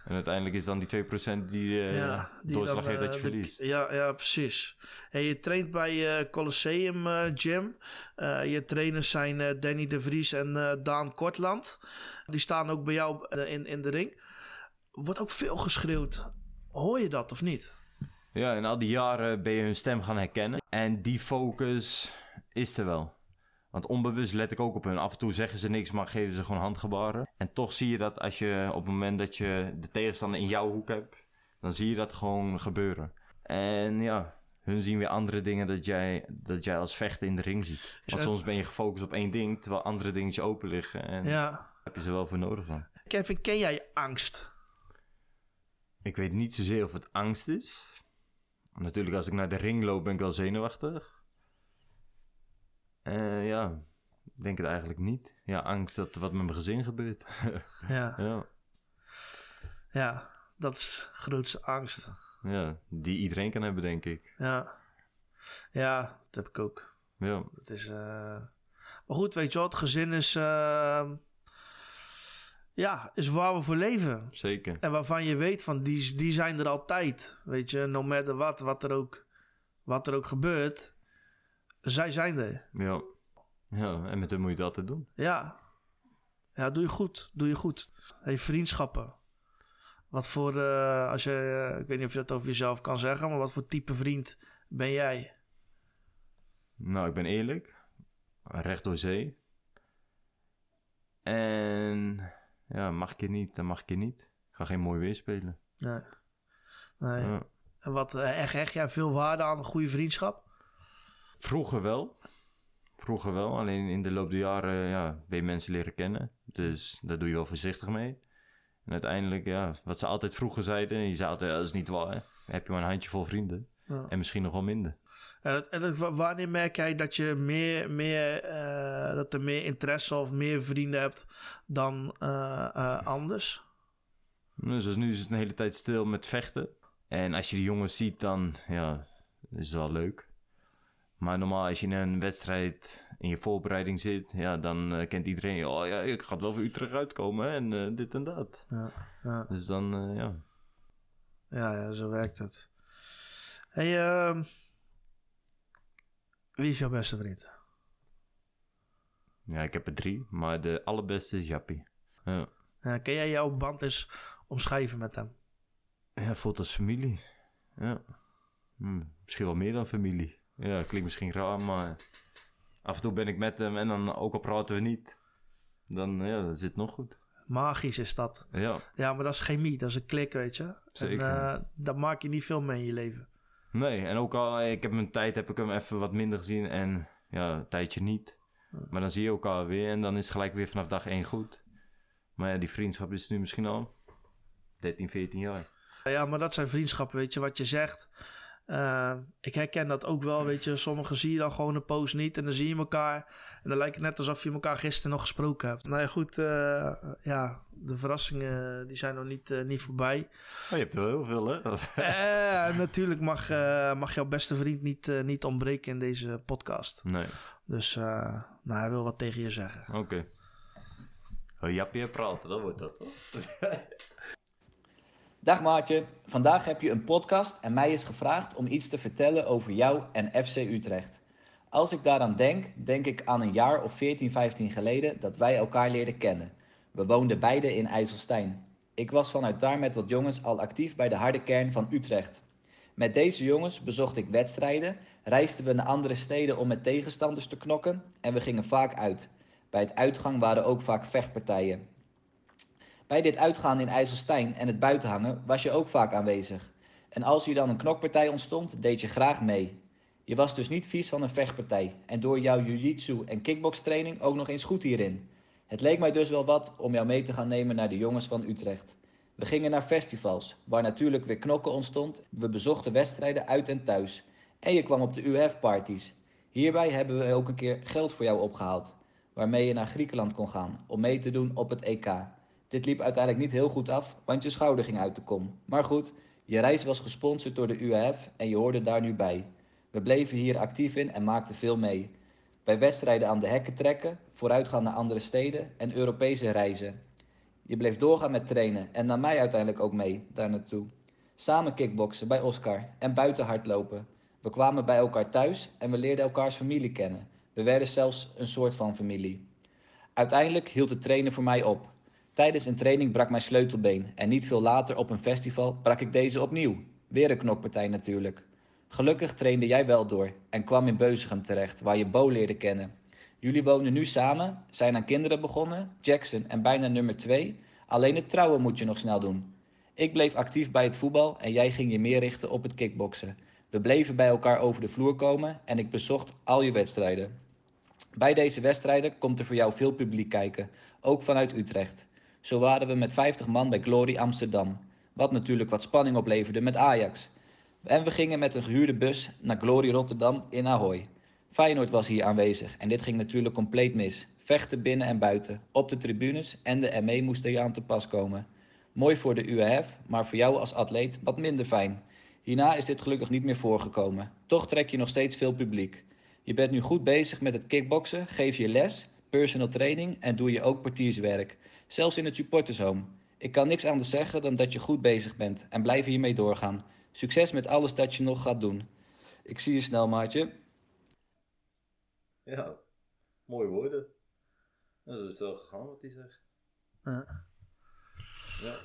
En uiteindelijk is dan die 2% die, eh ja, die doorslag dan, heeft dat eh, je de- verliest. Ja, ja, precies. En je traint bij eh, Colosseum eh, Gym. Eh, je trainers zijn eh, Danny de Vries en eh, Daan Kortland. Die staan ook bij jou eh, in, in de ring. Wordt ook veel geschreeuwd. Hoor je dat of niet? Ja, in al die jaren ben je hun stem gaan herkennen. En die focus is er wel. Want onbewust let ik ook op hun. Af en toe zeggen ze niks, maar geven ze gewoon handgebaren. En toch zie je dat als je op het moment dat je de tegenstander in jouw hoek hebt, dan zie je dat gewoon gebeuren. En ja, hun zien weer andere dingen dat jij, dat jij als vechter in de ring ziet. Want soms ben je gefocust op één ding, terwijl andere dingetjes open liggen. En daar heb je ze wel voor nodig dan. Kevin, ken jij angst? Ik weet niet zozeer of het angst is. Natuurlijk, als ik naar de ring loop, ben ik wel zenuwachtig. Eh, ja, ik denk het eigenlijk niet. Ja, angst dat wat met mijn gezin gebeurt. Ja, ja, ja dat is grootste angst. ja, die iedereen kan hebben, denk ik. Ja, ja dat heb ik ook. Ja, Het is, eh, Maar goed, weet je wat? Het gezin is... eh, Ja, is waar we voor leven. zeker. En waarvan je weet van, die, die zijn er altijd. Weet je, no matter what, wat er ook, wat er ook gebeurt. Zij zijn er. Ja. ja, en met hem moet je het altijd doen. Ja. Ja, doe je goed. Doe je goed. Hey, vriendschappen. Wat voor, eh, als je, eh, ik weet niet of je dat over jezelf kan zeggen, maar wat voor type vriend ben jij? Nou, ik ben eerlijk. Recht door zee. En ja, mag ik je niet, dan mag ik je niet. Ik ga geen mooi weer spelen. Nee. nee. Ja. En wat, eh, echt, echt jij veel waarde aan een goede vriendschap? Vroeger wel. Vroeger wel. Alleen in de loop der jaren ja, ben je mensen leren kennen. Dus daar doe je wel voorzichtig mee. En uiteindelijk, ja, wat ze altijd vroeger zeiden. Je zei altijd, ja, dat is niet waar. Dan heb je maar een handjevol vrienden. Ja. En misschien nog wel minder. En, het- en het- wanneer merk jij dat je meer, meer eh, dat er meer interesse of meer vrienden hebt dan eh, eh, anders? Dus zoals nu is het een hele tijd stil met vechten. En als je die jongens ziet, dan ja, is het wel leuk. Maar normaal, als je in een wedstrijd in je voorbereiding zit, ja, dan kent iedereen, oh ja, ik ga wel voor Utrecht uitkomen hè, en dit en dat. Ja, ja, Dus dan, ja. ja, ja, zo werkt het. Hey, ehm, wie is jouw beste vriend? Ja, ik heb er drie, maar de allerbeste is Jappie. Ja. Ja, kan jij jouw band eens omschrijven met hem? ja, voelt als familie. Ja. Hm, misschien wel meer dan familie. Ja, klinkt misschien raar, maar af en toe ben ik met hem en dan ook al praten we niet. Dan, ja, dat zit nog goed. Magisch is dat. Ja, Ja, maar dat is chemie, dat is een klik, weet je. Zeker. En eh, dat maak je niet veel mee in je leven. Nee, en ook al, ik heb mijn tijd, heb ik hem even wat minder gezien en ja, een tijdje niet. Maar dan zie je elkaar weer en dan is het gelijk weer vanaf dag één goed. Maar ja, die vriendschap is nu misschien al 13, 14 jaar. Ja, maar dat zijn vriendschappen, weet je, wat je zegt. Eh, ik herken dat ook wel, weet je. Sommigen zie je dan gewoon een post niet en dan zie je elkaar. En dan lijkt het net alsof je elkaar gisteren nog gesproken hebt. Nou ja, goed, eh, ja, de verrassingen die zijn nog niet, eh, niet voorbij. Oh, je hebt er wel heel veel, hè? Eh, natuurlijk mag, mag jouw beste vriend niet, niet ontbreken in deze podcast. nee, Dus, nou, hij wil wat tegen je zeggen. oké. Oh, Jappie praten, dat wordt dat, hoor. Dag Maartje, vandaag heb je een podcast en mij is gevraagd om iets te vertellen over jou en FC Utrecht. Als ik daaraan denk, denk ik aan een jaar of 14, 15 geleden dat wij elkaar leerden kennen. We woonden beide in IJsselstein. Ik was vanuit daar met wat jongens al actief bij de harde kern van Utrecht. Met deze jongens bezocht ik wedstrijden, reisden we naar andere steden om met tegenstanders te knokken en we gingen vaak uit. Bij het uitgang waren ook vaak vechtpartijen. Bij dit uitgaan in IJsselstein en het buitenhangen was je ook vaak aanwezig. En als hier dan een knokpartij ontstond, deed je graag mee. Je was dus niet vies van een vechtpartij en door jouw jiu-jitsu en kickbokstraining ook nog eens goed hierin. Het leek mij dus wel wat om jou mee te gaan nemen naar de jongens van Utrecht. We gingen naar festivals, waar natuurlijk weer knokken ontstond. We bezochten wedstrijden uit en thuis. En je kwam op de UF-parties. Hierbij hebben we ook een keer geld voor jou opgehaald, waarmee je naar Griekenland kon gaan om mee te doen op het EK. Dit liep uiteindelijk niet heel goed af, want je schouder ging uit de kom. Maar goed, je reis was gesponsord door de UAF en je hoorde daar nu bij. We bleven hier actief in en maakten veel mee. Bij wedstrijden aan de hekken trekken, vooruitgaan naar andere steden en Europese reizen. Je bleef doorgaan met trainen en nam mij uiteindelijk ook mee daar naartoe. Samen kickboksen bij Oscar en buiten hardlopen. We kwamen bij elkaar thuis en we leerden elkaars familie kennen. We werden zelfs een soort van familie. Uiteindelijk hield het trainen voor mij op. Tijdens een training brak mijn sleutelbeen en niet veel later op een festival brak ik deze opnieuw. Weer een knokpartij natuurlijk. Gelukkig trainde jij wel door en kwam in Beuzegem terecht, waar je Bo leerde kennen. Jullie wonen nu samen, zijn aan kinderen begonnen, Jackson en bijna nummer 2. Alleen het trouwen moet je nog snel doen. Ik bleef actief bij het voetbal en jij ging je meer richten op het kickboksen. We bleven bij elkaar over de vloer komen en ik bezocht al je wedstrijden. Bij deze wedstrijden komt er voor jou veel publiek kijken, ook vanuit Utrecht. Zo waren we met 50 man bij Glory Amsterdam, wat natuurlijk wat spanning opleverde met Ajax. En we gingen met een gehuurde bus naar Glory Rotterdam in Ahoy. Feyenoord was hier aanwezig en dit ging natuurlijk compleet mis. Vechten binnen en buiten, op de tribunes en de ME moesten hier aan te pas komen. Mooi voor de UAF, maar voor jou als atleet wat minder fijn. Hierna is dit gelukkig niet meer voorgekomen. Toch trek je nog steeds veel publiek. Je bent nu goed bezig met het kickboksen, geef je les, personal training en doe je ook portierswerk. Zelfs in het supportershome. Ik kan niks anders zeggen dan dat je goed bezig bent en blijf hiermee doorgaan. Succes met alles dat je nog gaat doen. Ik zie je snel, maatje. Ja, mooie woorden. Dat is toch gegaan wat hij zegt. Ja. Ja.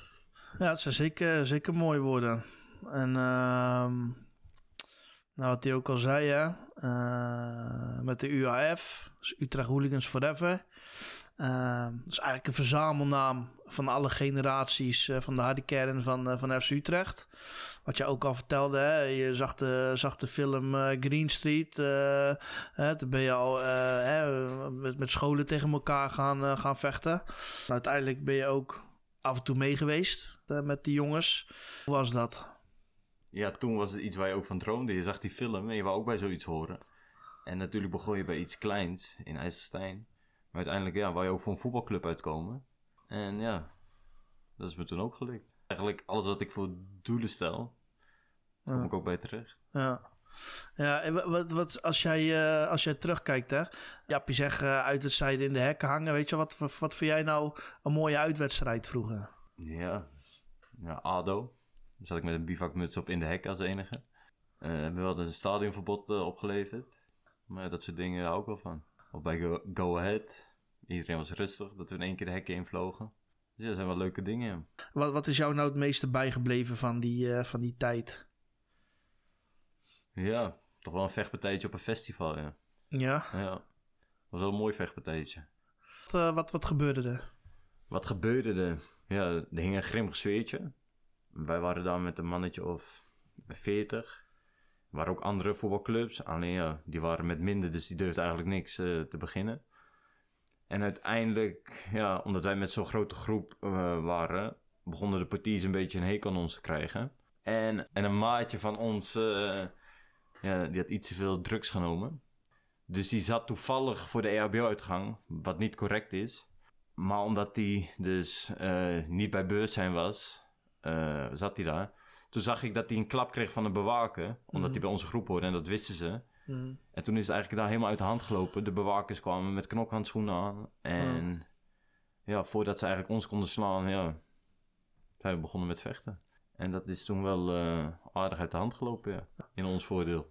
Ja, het zijn zeker, zeker mooie woorden. En ehm, nou, wat hij ook al zei, hè, eh, met de UAF, dus Utrecht Hooligans Forever. Uh, dat is eigenlijk een verzamelnaam van alle generaties uh, van de harde kern van, uh, van FC Utrecht. Wat je ook al vertelde, hè? je zag de, zag de film Green Street. hè? Toen ben je al hè, met, met scholen tegen elkaar gaan, gaan vechten. uiteindelijk ben je ook af en toe mee geweest met die jongens. Hoe was dat? Ja, toen was het iets waar je ook van droomde. Je zag die film en je wou ook bij zoiets horen. En natuurlijk begon je bij iets kleins in IJsselstein. Maar uiteindelijk ja, wou je ook voor een voetbalclub uitkomen. En ja, dat is me toen ook gelukt. Eigenlijk alles wat ik voor doelen stel, kom Ja. ik ook bij terecht. Ja. Ja, en wat, wat, als, jij, eh, als jij terugkijkt, hè? Ja, je zegt uh, uitwedstrijden in de hekken hangen. Weet je, wat, wat, wat vind jij nou een mooie uitwedstrijd vroeger? Ja, ja ADO. Dan zat ik met een bivakmuts op in de hek als enige. Uh, hebben we wel een stadionverbod uh, opgeleverd. Maar dat soort dingen hou ik wel van. Of bij Go, Go Ahead. Iedereen was rustig, dat we in één keer de hekken invlogen. Dus ja, dat zijn wel leuke dingen. Wat, wat is jou nou het meeste bijgebleven van die, uh, van die tijd? Ja, toch wel een vechtpartijtje op een festival, ja. Ja? Ja, was wel een mooi vechtpartijtje. Wat, uh, wat, wat gebeurde er? Wat gebeurde er? Ja, er hing een grimmig sfeertje. Wij waren daar met een mannetje of 40. Waren ook andere voetbalclubs. Alleen ja, die waren met minder, dus die durfden eigenlijk niks uh, te beginnen. En uiteindelijk, ja, omdat wij met zo'n grote groep uh, waren, begonnen de portiers een beetje een hekel aan ons te krijgen. En, en een maatje van ons, uh, ja, die had iets te veel drugs genomen. Dus die zat toevallig voor de EHBO-uitgang, wat niet correct is. Maar omdat hij dus niet bij bewustzijn was, zat hij daar. Toen zag ik dat hij een klap kreeg van een bewaker, omdat Mhm. mm. hij bij onze groep hoorde en dat wisten ze. Mm. En toen is het eigenlijk daar helemaal uit de hand gelopen. De bewakers kwamen met knokhandschoenen aan. En Oh. ja, voordat ze eigenlijk ons konden slaan, ja, zijn we begonnen met vechten. En dat is toen wel uh, aardig uit de hand gelopen, ja. In ons voordeel.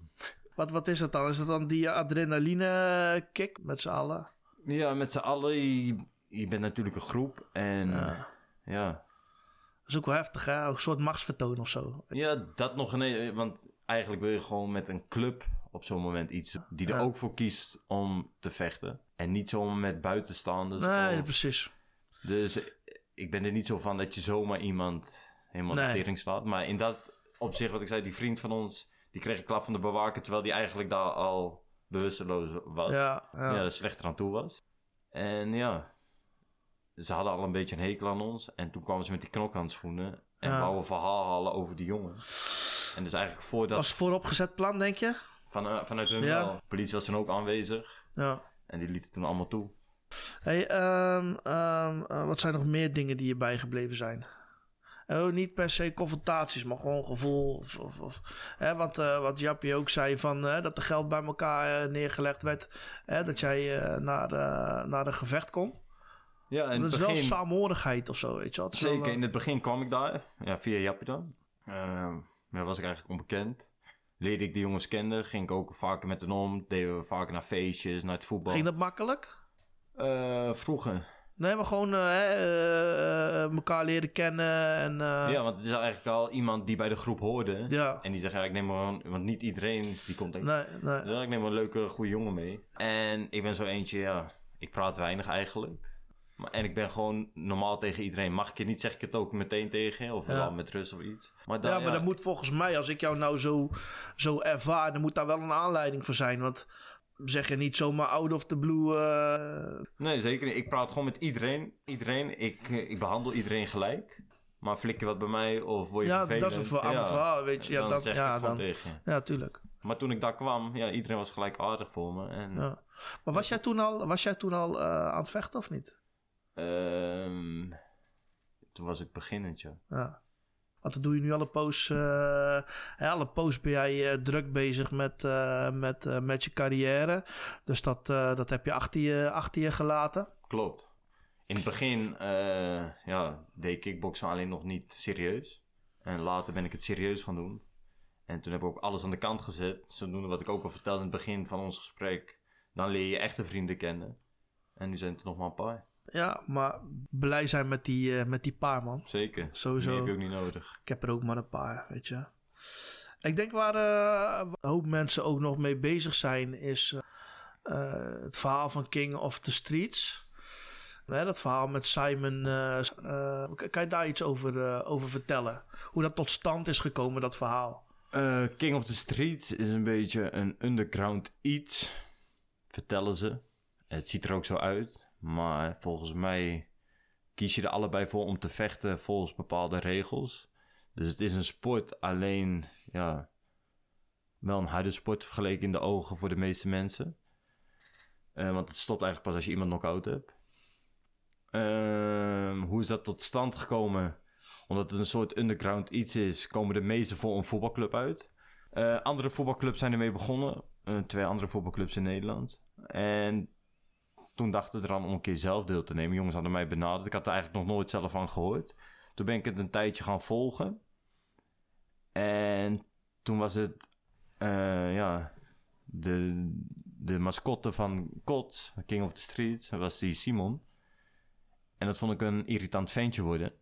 Wat, wat is dat dan? Is dat dan die adrenaline kick met z'n allen? Ja, met z'n allen. Je, je, bent natuurlijk een groep. En ja. ja. Dat is ook wel heftig, hè? Een soort machtsvertoon of zo. Ja, dat nog een... Want eigenlijk wil je gewoon met een club op zo'n moment iets... die er ja. ook voor kiest om te vechten. En niet zomaar met buitenstaanders. Nee, of... precies. Dus ik ben er niet zo van dat je zomaar iemand helemaal nee. de tering slaat. Maar in dat opzicht, wat ik zei, die vriend van ons... die kreeg een klap van de bewaker... terwijl die eigenlijk daar al bewusteloos was. Ja, ja. ja slechter aan toe was. En ja... Ze hadden al een beetje een hekel aan ons. En toen kwamen ze met die knokhandschoenen. En ja. wouden een verhaal halen over die jongen. En dus eigenlijk voordat... Was vooropgezet plan, denk je? Van, eh, vanuit hun Ja. wel. De politie was toen ook aanwezig. Ja. En die liet het toen allemaal toe. Hey, ehm, ehm, eh, wat zijn nog meer dingen die je bijgebleven zijn? Oh, niet per se confrontaties, maar gewoon gevoel. Of, of, of- hè, want eh, wat Jappie ook zei, van, hè, dat er geld bij elkaar neergelegd werd. Hè, dat jij naar, eh, naar een gevecht kon. Ja, en dat is wel saamhorigheid of zo, weet je wel. Wel, Zeker, eh, in het begin kwam ik daar. Ja, via Jappie dan. Ehm, ja, was ik eigenlijk onbekend. Leerde ik de jongens kennen. Ging ik ook vaker met hen om. Deden we vaker naar feestjes, naar het voetbal. Ging dat makkelijk? Eh, vroeger. Nee, maar gewoon eh, elkaar leren kennen en... ja, want het is eigenlijk al iemand die bij de groep hoorde. ja. En die zegt, ja, ik neem maar. Want niet iedereen die komt denk. Nee, nee. Ik neem wel een leuke, goede jongen mee. En ik ben zo eentje, ja... Ik praat weinig eigenlijk. En ik ben gewoon normaal tegen iedereen. Mag ik je niet, zeg ik het ook meteen tegen. Of wel met rust of iets. Maar dan, ja, maar dat moet volgens mij, als ik jou nou zo, zo ervaar, dan moet daar wel een aanleiding voor zijn. Want zeg je niet zomaar out of the blue. eh, Nee, zeker niet. Ik praat gewoon met iedereen. Iedereen. Ik, eh, ik behandel iedereen gelijk. Maar flik je wat bij mij of word je ja, vervelend? dat is een verhaal, weet je. Ja, dan dat, zeg ik ja, gewoon dan, tegen je. ja, tuurlijk. Maar toen ik daar kwam, ja, iedereen was gelijk aardig voor me. En, Ja. Maar was jij toen al, was jij toen al eh, aan het vechten of niet? Ehm, toen was ik beginnend, ja. Want dan doe je nu alle poos, eh, hè, alle poos ben jij eh, druk bezig met, eh, met, met je carrière. Dus dat, dat heb je achter je, achter je gelaten. Klopt. In het begin ja, deed ik kickboksen alleen nog niet serieus. En later ben ik het serieus gaan doen. En toen heb ik ook alles aan de kant gezet. Zodoende wat ik ook al vertelde in het begin van ons gesprek. Dan leer je echte vrienden kennen. En nu zijn het er nog maar een paar. Ja, maar blij zijn met die, eh, met die paar, man. Zeker. Sowieso. Die heb je ook niet nodig. Ik heb er ook maar een paar, weet je. Ik denk waar eh, een hoop mensen ook nog mee bezig zijn, is eh, het verhaal van King of the Streets. Dat verhaal met Simon. kan je daar iets over, over vertellen? Hoe dat tot stand is gekomen, dat verhaal? King of the Streets is een beetje een underground iets. Vertellen ze. Het ziet er ook zo uit. Maar volgens mij kies je er allebei voor om te vechten volgens bepaalde regels. Dus het is een sport, alleen ja, wel een harde sport vergeleken in de ogen voor de meeste mensen. Eh, want het stopt eigenlijk pas als je iemand knock-out hebt. Ehm, hoe is dat tot stand gekomen? Omdat het een soort underground iets is, komen de meesten voor een voetbalclub uit. Eh, andere voetbalclubs zijn ermee begonnen. Eh, twee andere voetbalclubs in Nederland. En toen dachten we eraan om een keer zelf deel te nemen. Jongens hadden mij benaderd. Ik had er eigenlijk nog nooit zelf van gehoord. Toen ben ik het een tijdje gaan volgen. En toen was het, eh, ja, de, de mascotte van KOT, King of the Streets, dat was die Simon. En dat vond ik een irritant ventje worden.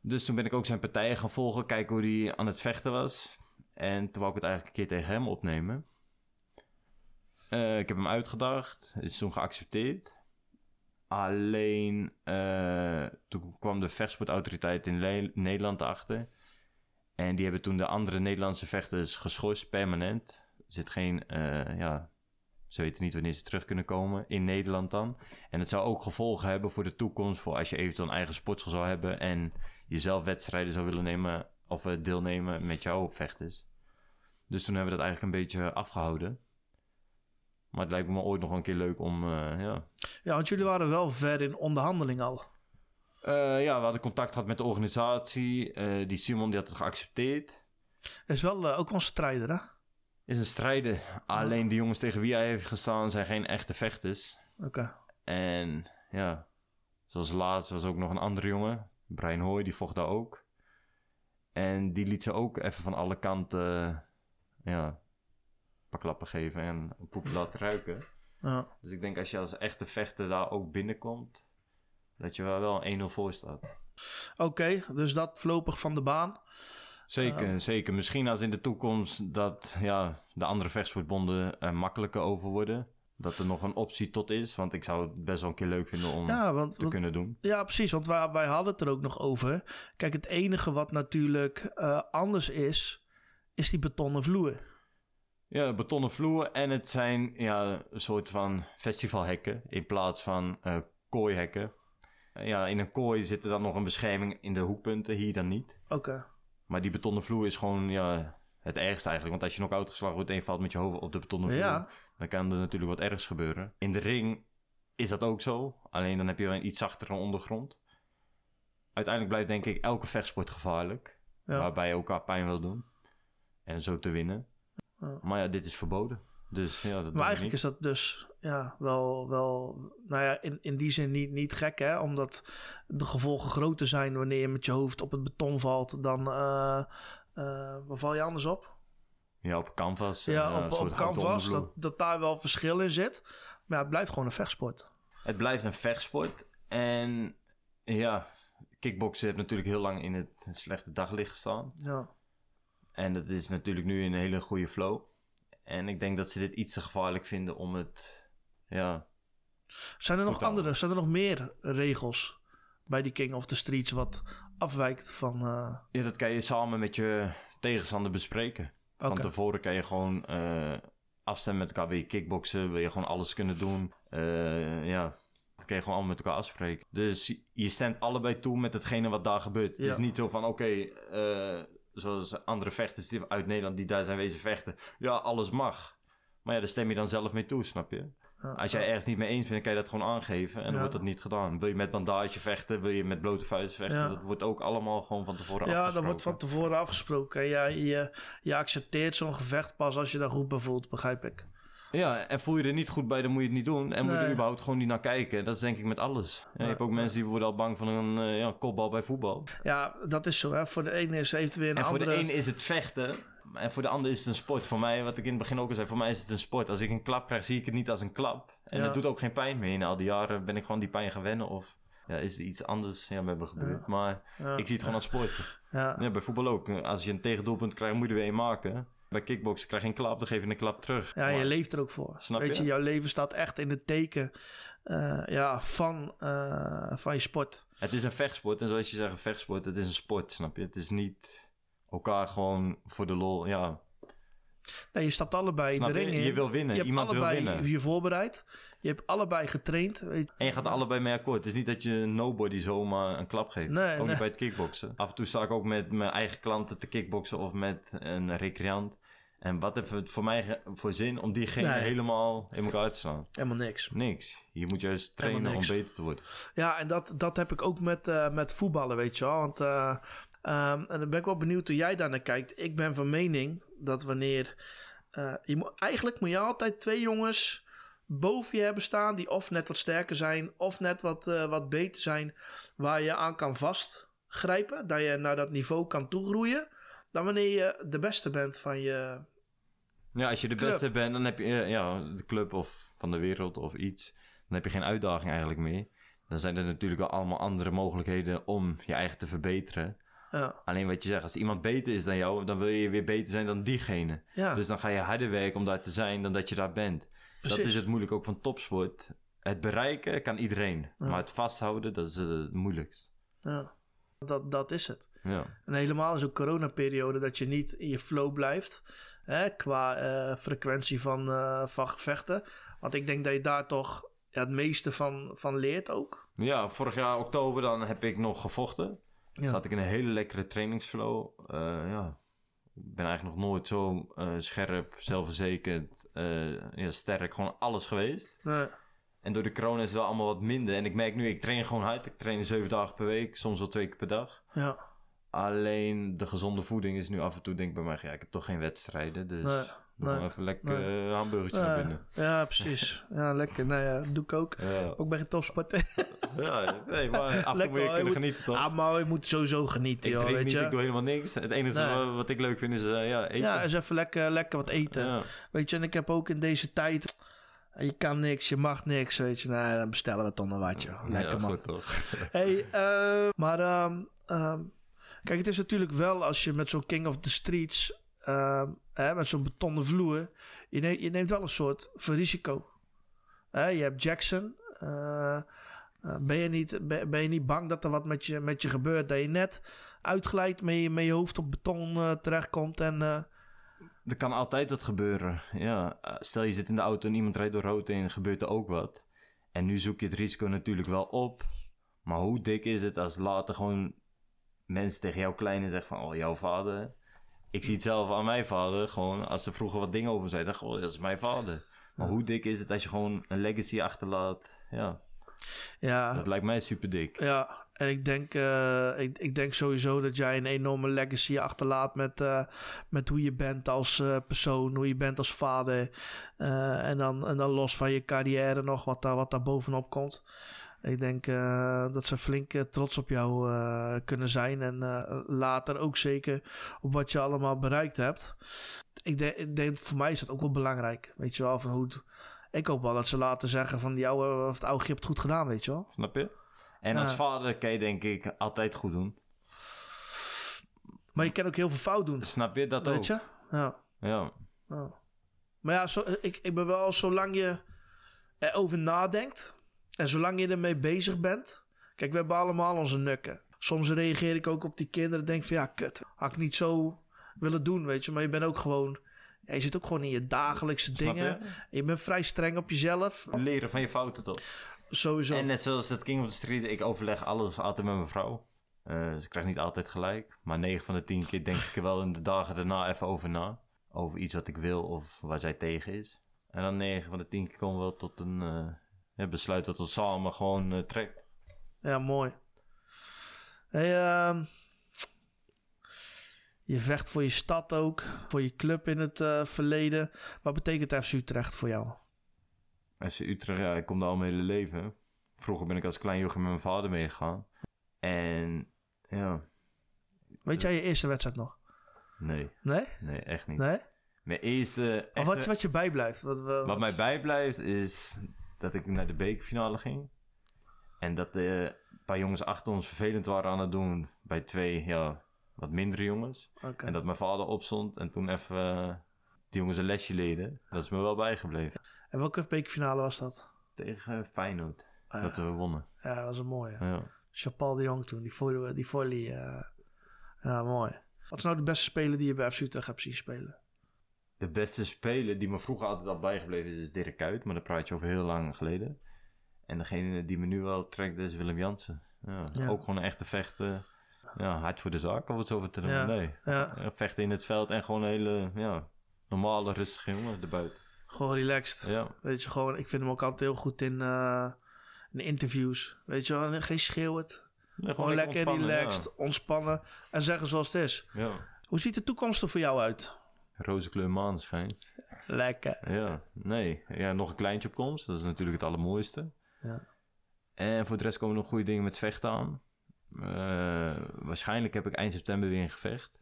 Dus toen ben ik ook zijn partijen gaan volgen, kijken hoe hij aan het vechten was. En toen wou ik het eigenlijk een keer tegen hem opnemen. Eh, ik heb hem uitgedacht, is toen geaccepteerd. Alleen eh, toen kwam de vechtsportautoriteit in Nederland achter. En die hebben toen de andere Nederlandse vechters geschorst permanent. Er zit geen, eh, ja, ze weten niet wanneer ze terug kunnen komen in Nederland dan. En het zou ook gevolgen hebben voor de toekomst, voor als je eventueel een eigen sportschool zou hebben en jezelf wedstrijden zou willen nemen of deelnemen met jouw vechters. Dus toen hebben we dat eigenlijk een beetje afgehouden. Maar het lijkt me ooit nog een keer leuk om, eh, ja. Ja, want jullie waren wel ver in onderhandeling al. Eh, ja, we hadden contact gehad met de organisatie. Eh, die Simon die had het geaccepteerd. Is wel ook wel een strijder, hè? Is een strijder. Alleen de jongens tegen wie hij heeft gestaan zijn geen echte vechters. Oké. En ja, zoals laatst was ook nog een andere jongen. Brian Hoy, die vocht daar ook. En die liet ze ook even van alle kanten ja, paar klappen geven en een poep laten ruiken. Ja. Dus ik denk als je als echte vechter daar ook binnenkomt, dat je wel wel 1-0 voor staat. Oké, dus dat voorlopig van de baan. Zeker, zeker. Misschien als in de toekomst dat ja, de andere vechtsportbonden er makkelijker over worden. Dat er nog een optie tot is. Want ik zou het best wel een keer leuk vinden om Ja, want, te want- kunnen doen. ja, precies. Want wij, wij hadden het er ook nog over. Kijk, het enige wat natuurlijk eh, anders is, is die betonnen vloer. Ja, betonnen vloer en het zijn ja, een soort van festivalhekken in plaats van eh kooihekken. Ja, in een kooi zit er dan nog een bescherming in de hoekpunten, hier dan niet. Oké. Maar die betonnen vloer is gewoon ja, het ergste eigenlijk. Want als je knock-out geslagen wordt en je valt met je hoofd op de betonnen vloer... Ja. dan kan er natuurlijk wat ergs gebeuren. In de ring is dat ook zo. Alleen dan heb je wel een iets zachtere ondergrond. Uiteindelijk blijft denk ik elke vechtsport gevaarlijk. Ja. Waarbij je elkaar pijn wil doen. En zo te winnen. Ja. Maar ja, dit is verboden. Dus ja, dat Maar eigenlijk is dat dus ja, wel, wel nou ja, in, in die zin niet, niet gek, hè? Omdat de gevolgen groter zijn wanneer je met je hoofd op het beton valt dan. eh eh, waar val je anders op? Ja, op canvas. Ja, eh, op, op canvas, dat, dat daar wel verschil in zit. Maar ja, het blijft gewoon een vechtsport. Het blijft een vechtsport. En ja, kickboksen heeft natuurlijk heel lang in het slechte daglicht gestaan. Ja. En dat is natuurlijk nu in een hele goede flow. En ik denk dat ze dit iets te gevaarlijk vinden om het... Ja, Zijn er nog andere, zijn er nog meer regels bij die King of the Streets wat afwijkt van. eh, ja dat kan je samen met je tegenstander bespreken. Van Oké. tevoren kan je gewoon eh, afstemmen met elkaar. Wil je kickboksen? Wil je gewoon alles kunnen doen? Eh, ja, dat kan je gewoon allemaal met elkaar afspreken. Dus je stemt allebei toe met hetgene wat daar gebeurt. Het is niet zo van, oké, zoals andere vechters die uit Nederland die daar zijn wezen vechten. Ja, alles mag. Maar ja, daar stem je dan zelf mee toe, snap je? ja, Als jij ergens niet mee eens bent, dan kan je dat gewoon aangeven. En dan Ja. wordt dat niet gedaan. Wil je met bandage vechten? Wil je met blote vuist vechten? Ja. Dat wordt ook allemaal gewoon van tevoren Ja, dat afgesproken. wordt van tevoren afgesproken. Ja, je, je accepteert zo'n gevecht pas als je daar goed bij voelt, begrijp ik. Ja, en voel je er niet goed bij, dan moet je het niet doen. En moet je er überhaupt gewoon niet naar kijken. Dat is denk ik met alles. Je hebt ook mensen die worden al bang van een eh, ja, kopbal bij voetbal. Ja, dat is zo. Hè. Voor de ene is het weer een en voor andere... de een is het vechten. En voor de ander is het een sport. Voor mij, wat ik in het begin ook al zei, voor mij is het een sport. Als ik een klap krijg, zie ik het niet als een klap. En Ja. het doet ook geen pijn meer. In al die jaren ben ik gewoon die pijn gaan wennen. Of ja, is er iets anders ja, met me gebeurd. Maar ik zie het gewoon als sport. Ja. Ja, bij voetbal ook. Als je een tegendoelpunt krijgt, moet je er weer een maken. Bij kickboksen krijg je een klap, dan geef je een klap terug. Ja, je leeft er ook voor. Snap Weet je? je? jouw leven staat echt in het teken eh, ja, van, eh, van je sport. Het is een vechtsport. En zoals je zegt, een vechtsport, het is een sport, snap je? Het is niet elkaar gewoon voor de lol. Ja, Nee, je stapt allebei snap de je? ring in. Je wil winnen. Je hebt Iemand wil winnen. je voorbereid. Je hebt allebei getraind. Je. En je gaat allebei mee akkoord. Het is niet dat je nobody zomaar een klap geeft. Nee, ook nee. niet bij het kickboksen. Af en toe sta ik ook met mijn eigen klanten te kickboksen of met een recreant. En wat heeft het voor mij voor zin om diegene Nee. helemaal in elkaar te slaan? Helemaal niks. Niks. Je moet juist trainen om beter te worden. Ja, en dat, dat heb ik ook met, eh, met voetballen, weet je wel. Want, ehm, en dan ben ik wel benieuwd hoe jij daar naar kijkt. Ik ben van mening dat wanneer... eh, je moet, eigenlijk moet je altijd twee jongens boven je hebben staan... die of net wat sterker zijn of net wat, eh, wat beter zijn... waar je aan kan vastgrijpen. Dat je naar dat niveau kan toegroeien... dan wanneer je de beste bent van je... Ja, als je de Club. beste bent, dan heb je eh, ja, de club of van de wereld of iets. Dan heb je geen uitdaging eigenlijk meer. Dan zijn er natuurlijk wel allemaal andere mogelijkheden om je eigen te verbeteren. Ja, Alleen wat je zegt, als iemand beter is dan jou, dan wil je weer beter zijn dan diegene. ja, Dus dan ga je harder werken om daar te zijn dan dat je daar bent. Dat is het moeilijk ook van topsport. Het bereiken kan iedereen, maar het vasthouden, dat is het moeilijkst. ja. Dat, dat is het. Ja. En helemaal in zo'n coronaperiode dat je niet in je flow blijft. Hè, qua eh, frequentie van, eh, van gevechten. Want ik denk dat je daar toch ja, het meeste van, van leert ook. ja, vorig jaar oktober dan heb ik nog gevochten. Ja. Zat ik in een hele lekkere trainingsflow. Eh, ja. Ik ben eigenlijk nog nooit zo eh, scherp, zelfverzekerd, eh, ja, sterk, gewoon alles geweest. Nee, En door de corona is het wel allemaal wat minder. En ik merk nu, ik train gewoon hard. Ik train zeven dagen per week, soms wel twee keer per dag. ja, Alleen de gezonde voeding is nu af en toe, denk ik bij mij, ja, ik heb toch geen wedstrijden. Dus Nee, doe nee, gewoon even lekker nee. een hamburgertje naar binnen. ja, precies. Ja, lekker. Nou ja, dat doe ik ook. Ook bij een topsport. ja nee, maar af en toe moet kunnen genieten, toch? Ah, maar je moet sowieso genieten, ik joh, weet niet, je. ik doe helemaal niks. Het enige Nee. wat- ik leuk vind is eh, ja, eten. Ja, eens even lekker, lekker wat eten. Ja. Weet je, en ik heb ook in deze tijd... Je kan niks, je mag niks, weet je. Nou, dan bestellen we toch nog wat, joh. Lekker, Ja, man. goed, toch? Hey, eh, maar ehm, ehm, kijk, het is natuurlijk wel als je met zo'n King of the Streets, ehm, hè, met zo'n betonnen vloer, je neemt, je neemt wel een soort risico. Hè, je hebt Jackson. eh, eh, ben, je niet, ben, je niet bang dat er wat met je, met je gebeurt? Dat je net uitglijdt, met je, met je hoofd op beton eh, terechtkomt en... Er kan altijd wat gebeuren. Ja, stel je zit in de auto en iemand rijdt door rood en gebeurt er ook wat. En nu zoek je het risico natuurlijk wel op. Maar hoe dik is het als later gewoon mensen tegen jou kleine zeggen van... Oh, jouw vader ik zie het zelf aan mijn vader. Gewoon, als er vroeger wat dingen over zeiden, gewoon, dat is mijn vader. Maar hoe dik is het als je gewoon een legacy achterlaat? Ja, Ja, dat lijkt mij super dik. Ja, en ik denk, eh, ik, ik denk sowieso dat jij een enorme legacy achterlaat met, eh, met hoe je bent als eh, persoon, hoe je bent als vader. En, dan, en dan los van je carrière nog, wat daar, wat daar bovenop komt. Ik denk eh, dat ze flink eh, trots op jou eh, kunnen zijn. En later ook zeker op wat je allemaal bereikt hebt. Ik denk, ik denk, voor mij is dat ook wel belangrijk. Weet je wel, van hoe Ik hoop wel dat ze later zeggen van... oude, of het oude, je hebt het goed gedaan, weet je wel. Snap je? En als vader kan je denk ik altijd goed doen. Maar je kan ook heel veel fout doen. Snap je dat Weet ook? je? Ja. Ja. ja. Maar ja, zo, ik, ik ben wel zolang je erover nadenkt en zolang je ermee bezig bent. Kijk, we hebben allemaal onze nukken. Soms reageer ik ook op die kinderen en denk van ja, kut. Had ik niet zo willen doen, weet je. Maar je bent ook gewoon. Ja, je zit ook gewoon in je dagelijkse Snap dingen. je? Je bent vrij streng op jezelf. Leren van je fouten toch? Sowieso. En net zoals dat King of the Street, ik overleg alles altijd met mijn vrouw. Eh, dus ik krijg niet altijd gelijk. Maar 9 van de 10 keer denk ik er wel in de dagen daarna even over na. Over iets wat ik wil of waar zij tegen is. En dan 9 van de 10 keer komen we wel tot een eh, ja, besluit dat we samen gewoon eh, trekt. Ja, mooi. Hey, ehm, je vecht voor je stad ook, voor je club in het eh, verleden. Wat betekent FC Utrecht voor jou? FC Utrecht, ja, ik kom daar al mijn hele leven. Vroeger ben ik als klein jochie met mijn vader meegegaan. En ja, Weet jij je eerste wedstrijd nog? nee, Nee? nee, echt niet. Nee? Mijn eerste echte- wat, wat je bijblijft? Wat, wat, Wat mij bijblijft is dat ik naar de bekerfinale ging. En dat de paar jongens achter ons vervelend waren aan het doen bij twee ja, wat mindere jongens. En dat mijn vader opstond en toen even eh, die jongens een lesje leerden. Dat is me wel bijgebleven. En welke bekerfinale was dat? Tegen Feyenoord. Ah, Dat we wonnen. Ja, dat was een mooie. Ja. Chapal de Jong toen, die, vo- die volley. eh, ja, mooi. Wat is nou de beste speler die je bij FC Utrecht hebt zien spelen? De beste speler die me vroeger altijd al bijgebleven is, is Dirk Kuyt. Maar dat praat je over heel lang geleden. En degene die me nu wel trekt is Willem Jansen. Ja, Ja. Ook gewoon een echte vechter. Ja, hard voor de zaak, of het zo te noemen. Ja. Nee. Vechten in het veld en gewoon een hele ja, normale, rustige jongen erbuiten. gewoon relaxed. Ja, Weet je, gewoon, ik vind hem ook altijd heel goed in, eh, in interviews. Weet je wel, geen schreeuwend. Ja, Gewoon lekker relaxed, ontspannen en zeggen zoals het is. Hoe ziet de toekomst er voor jou uit? Roze kleur maneschijn. Lekker. Ja, nee. Ja, nog een kleintje op komst. Dat is natuurlijk het allermooiste. Ja. En voor de rest komen nog goede dingen met vechten aan. Eh, waarschijnlijk heb ik eind september weer een gevecht.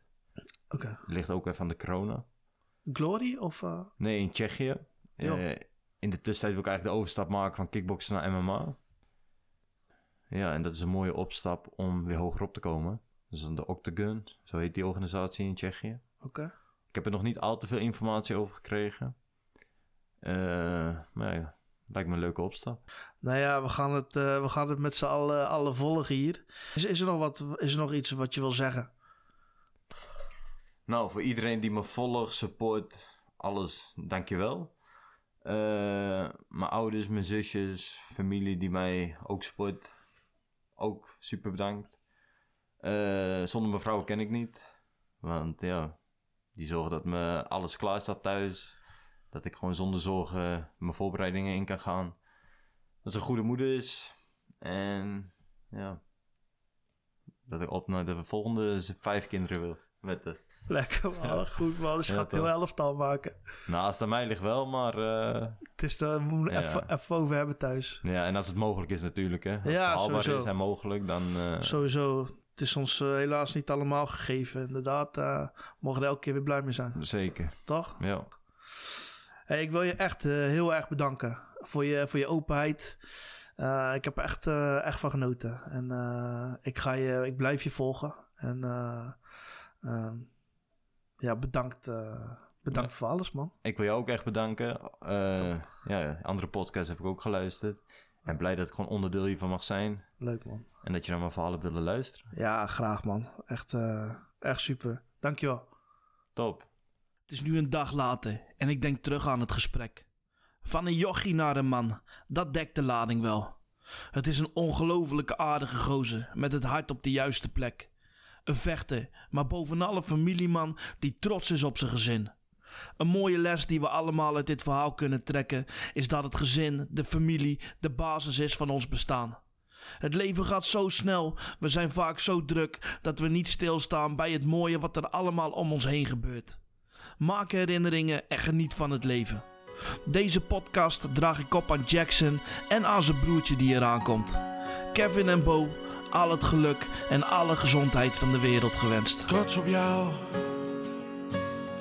Oké. Ligt ook even aan de corona. Glory of... eh, Nee, in Tsjechië. Eh, in de tussentijd wil ik eigenlijk de overstap maken van kickboksen naar MMA. Ja, en dat is een mooie opstap om weer hoger op te komen. Dus dan de Octagon, zo heet die organisatie in Tsjechië. Oké. Heb er nog niet al te veel informatie over gekregen. Eh, maar ja, lijkt me een leuke opstap. Nou ja, we gaan het, eh, we gaan het met z'n allen, allen volgen hier. Is, is, er nog wat, is er nog iets wat je wil zeggen? Nou, voor iedereen die me volgt, support, alles, dankjewel. Eh mijn ouders, mijn zusjes, familie die mij ook support, ook super bedankt. Zonder mijn vrouw ken ik niet. Want ja, die zorgen dat me alles klaar staat thuis. Dat ik gewoon zonder zorgen mijn voorbereidingen in kan gaan. Dat ze een goede moeder is. En ja, dat ik op naar de volgende vijf kinderen wil. Met de. Lekker man, goed man. Dus Ja, gaat heel elftal maken. Nou, als het aan mij ligt wel, maar... eh, Het is we moeten Ja. even, even over hebben thuis. ja, en als het mogelijk is natuurlijk, hè. Als Ja, het haalbaar sowieso. is en mogelijk, dan... eh, Sowieso, het is ons eh, helaas niet allemaal gegeven. Inderdaad, eh mogen er elke keer weer blij mee zijn. Zeker, Toch? ja. Hey, ik wil je echt eh, heel erg bedanken voor je, voor je openheid. Ik heb er echt, echt van genoten. En ik, ga je, ik blijf je volgen. En eh, ehm, ja, bedankt, bedankt voor alles, man. Ik wil jou ook echt bedanken. Ja, andere podcasts heb ik ook geluisterd. En blij dat ik gewoon onderdeel hiervan mag zijn. Leuk, man. En dat je naar mijn verhaal hebt willen luisteren. Ja, graag, man. Echt, eh, echt super. Dankjewel. Top. Het is nu een dag later en ik denk terug aan het gesprek. Van een jochie naar een man, dat dekt de lading wel. Het is een ongelofelijke aardige gozer met het hart op de juiste plek. Een vechter, maar bovenal een familieman die trots is op zijn gezin. Een mooie les die we allemaal uit dit verhaal kunnen trekken is dat het gezin, de familie, de basis is van ons bestaan. Het leven gaat zo snel, we zijn vaak zo druk dat we niet stilstaan bij het mooie wat er allemaal om ons heen gebeurt. Maak herinneringen en geniet van het leven. Deze podcast draag ik op aan Jackson en aan zijn broertje die eraan komt. Kevin en Bo, al het geluk en alle gezondheid van de wereld gewenst. Trots op jou.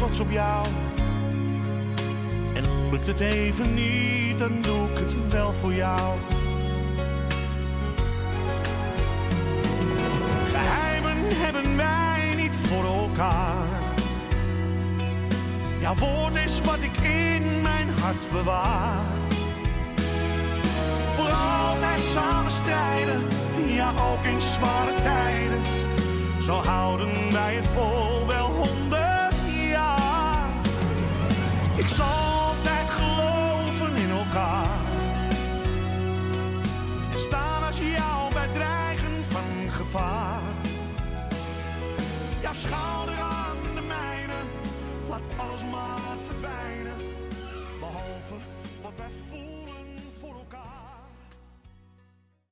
Trots op jou. En lukt het even niet, dan doe ik het wel voor jou. Geheimen hebben wij niet voor elkaar. Jouw woord is wat ik in mijn hart bewaar. Voor altijd samen strijden, ja ook in zware tijden. Zo houden wij het vol wel honderd. Ik zal altijd geloven in elkaar. En staan als jou bij dreigen van gevaar. Jouw schouder aan de mijne, laat alles maar verdwijnen. Behalve wat wij voelen.